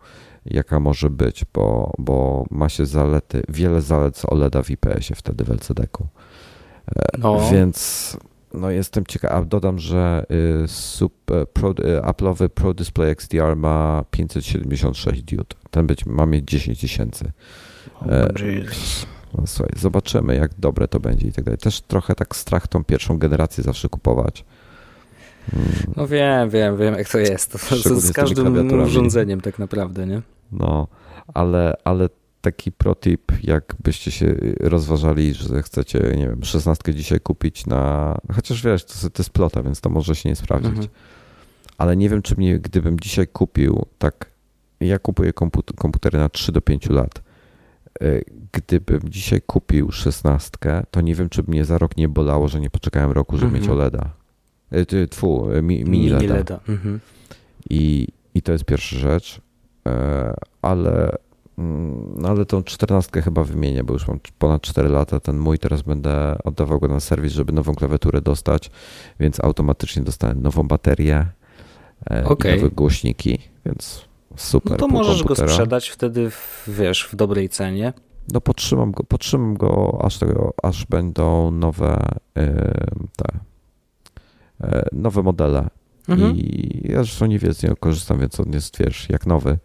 jaka może być, bo, bo ma się zalety, wiele zalet z OLEDa w IPS-ie wtedy w LCD-ku. No. Więc no jestem ciekaw, a dodam, że y, pro, y, Apple'owy Pro Display XDR ma 576 diod. Ten być, ma mieć 10 tysięcy. Oh, słuchaj, zobaczymy, jak dobre to będzie i tak dalej. Też trochę tak strach tą pierwszą generację zawsze kupować. Hmm. No wiem, wiem, wiem, jak to jest. To z każdym urządzeniem tak naprawdę, nie? No, ale, ale taki protip, jakbyście się rozważali, że chcecie, nie wiem, szesnastkę dzisiaj kupić na. Chociaż wiesz, to, to jest plota, więc to może się nie sprawdzić. Mhm. Ale nie wiem, czy mnie, gdybym dzisiaj kupił, tak. Ja kupuję komputery na 3 do 5 lat. E, gdybym dzisiaj kupił szesnastkę, to nie wiem, czy mnie za rok nie bolało, że nie poczekałem roku, żeby mhm. mieć OLEDa. E, tfu, e, mini, mini LEDa. LEDa. Mhm. I, I to jest pierwsza rzecz, ale no ale tą czternastkę chyba wymienię, bo już mam ponad 4 lata. Ten mój teraz będę oddawał go na serwis, żeby nową klawiaturę dostać, więc automatycznie dostałem nową baterię okay. i nowe głośniki, więc super. No to możesz komputera. go sprzedać wtedy, w, wiesz, w dobrej cenie. No potrzymam go, potrzymam go aż, tego, aż będą nowe te e, nowe modele. Mhm. I ja zresztą nie wiem, z niego korzystam, więc on jest, wiesz, jak nowy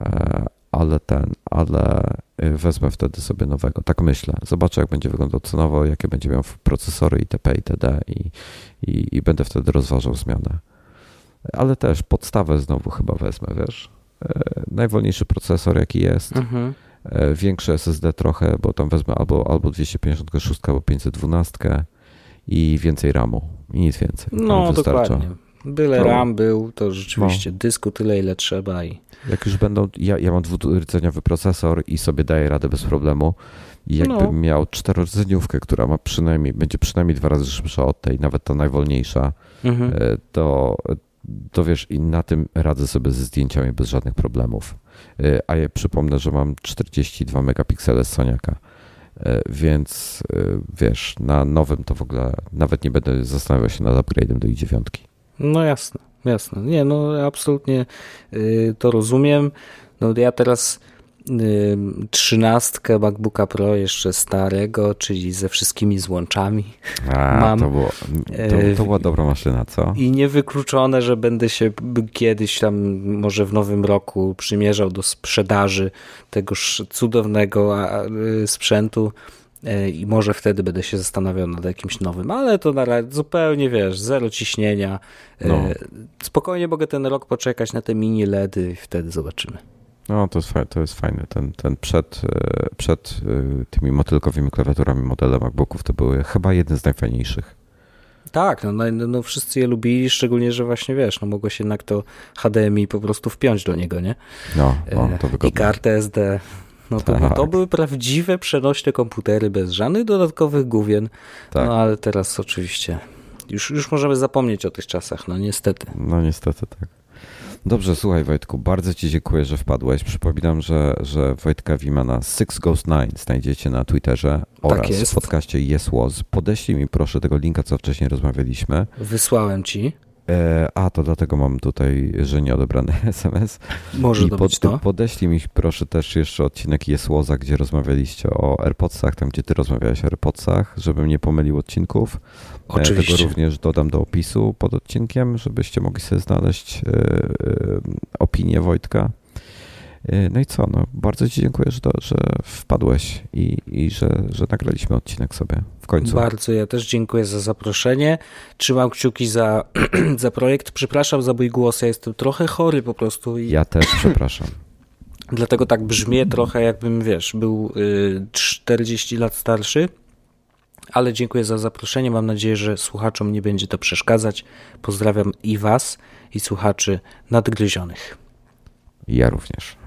e, ale ten, ale y, wezmę wtedy sobie nowego. Tak myślę. Zobaczę, jak będzie wyglądał cenowo, jakie będzie miał procesory itp. itd. I, i, i będę wtedy rozważał zmianę. Ale też podstawę znowu chyba wezmę, wiesz. E, najwolniejszy procesor, jaki jest. Mhm. E, większe SSD trochę, bo tam wezmę albo, albo 256, albo 512 i więcej RAMu. I nic więcej. No, dokładnie. Byle no. RAM był, to rzeczywiście no. dysku tyle, ile trzeba i jak już będą, ja, ja mam dwurdzeniowy procesor i sobie daję radę bez problemu. I jakbym no. miał czterordzeniówkę, która ma przynajmniej, będzie przynajmniej dwa razy szybsza od tej, nawet ta najwolniejsza, mhm. E, to, to wiesz, i na tym radzę sobie ze zdjęciami bez żadnych problemów. E, a ja przypomnę, że mam 42 megapiksele z Soniaka. E, więc wiesz, na nowym to w ogóle nawet nie będę zastanawiał się nad upgrade'em do i9. No jasne jasne. Nie, no absolutnie y, to rozumiem. No ja teraz y, trzynastkę MacBooka Pro jeszcze starego, czyli ze wszystkimi złączami. A, mam. To, było, to, to była dobra maszyna, co? I niewykluczone, że będę się kiedyś tam może w nowym roku przymierzał do sprzedaży tegoż cudownego y, sprzętu i może wtedy będę się zastanawiał nad jakimś nowym, ale to na razie zupełnie wiesz, zero ciśnienia. E, no. Spokojnie mogę ten rok poczekać na te mini LEDy i wtedy zobaczymy. No, to jest, to jest fajne. Ten, ten przed, e, przed tymi motylkowymi klawiaturami modele MacBooków to były chyba jeden z najfajniejszych. Tak, no, no, no wszyscy je lubili, szczególnie, że właśnie wiesz, no mogło się jednak to HDMI po prostu wpiąć do niego, nie? No, no to wygodne. I kartę SD no to, tak. to były prawdziwe przenośne komputery bez żadnych dodatkowych główien. Tak. No ale teraz oczywiście już, już możemy zapomnieć o tych czasach, no niestety. No niestety tak. Dobrze, słuchaj Wojtku, bardzo Ci dziękuję, że wpadłeś. Przypominam, że, że Wojtka Wimana Six Ghost Nine znajdziecie na Twitterze tak oraz jest. w podcaście Yes Was. Podeślij mi proszę tego linka, co wcześniej rozmawialiśmy. Wysłałem Ci. E, a, to dlatego mam tutaj, że nieodebrany SMS. Może I pod, to. Podeślij mi proszę też jeszcze odcinek Jesłoza, gdzie rozmawialiście o AirPodsach, tam gdzie ty rozmawiałeś o AirPodsach, żebym nie pomylił odcinków. E, Oczywiście. Tego również dodam do opisu pod odcinkiem, żebyście mogli sobie znaleźć e, opinię Wojtka. No i co? No, bardzo Ci dziękuję, że, to, że wpadłeś i, i że, że nagraliśmy odcinek sobie końcu. Bardzo ja też dziękuję za zaproszenie. Trzymam kciuki za, za projekt. Przepraszam za mój głos, ja jestem trochę chory po prostu. I... Ja też przepraszam. Dlatego tak brzmię trochę jakbym, wiesz, był y, 40 lat starszy. Ale dziękuję za zaproszenie. Mam nadzieję, że słuchaczom nie będzie to przeszkadzać. Pozdrawiam i Was, i słuchaczy nadgryzionych. Ja również.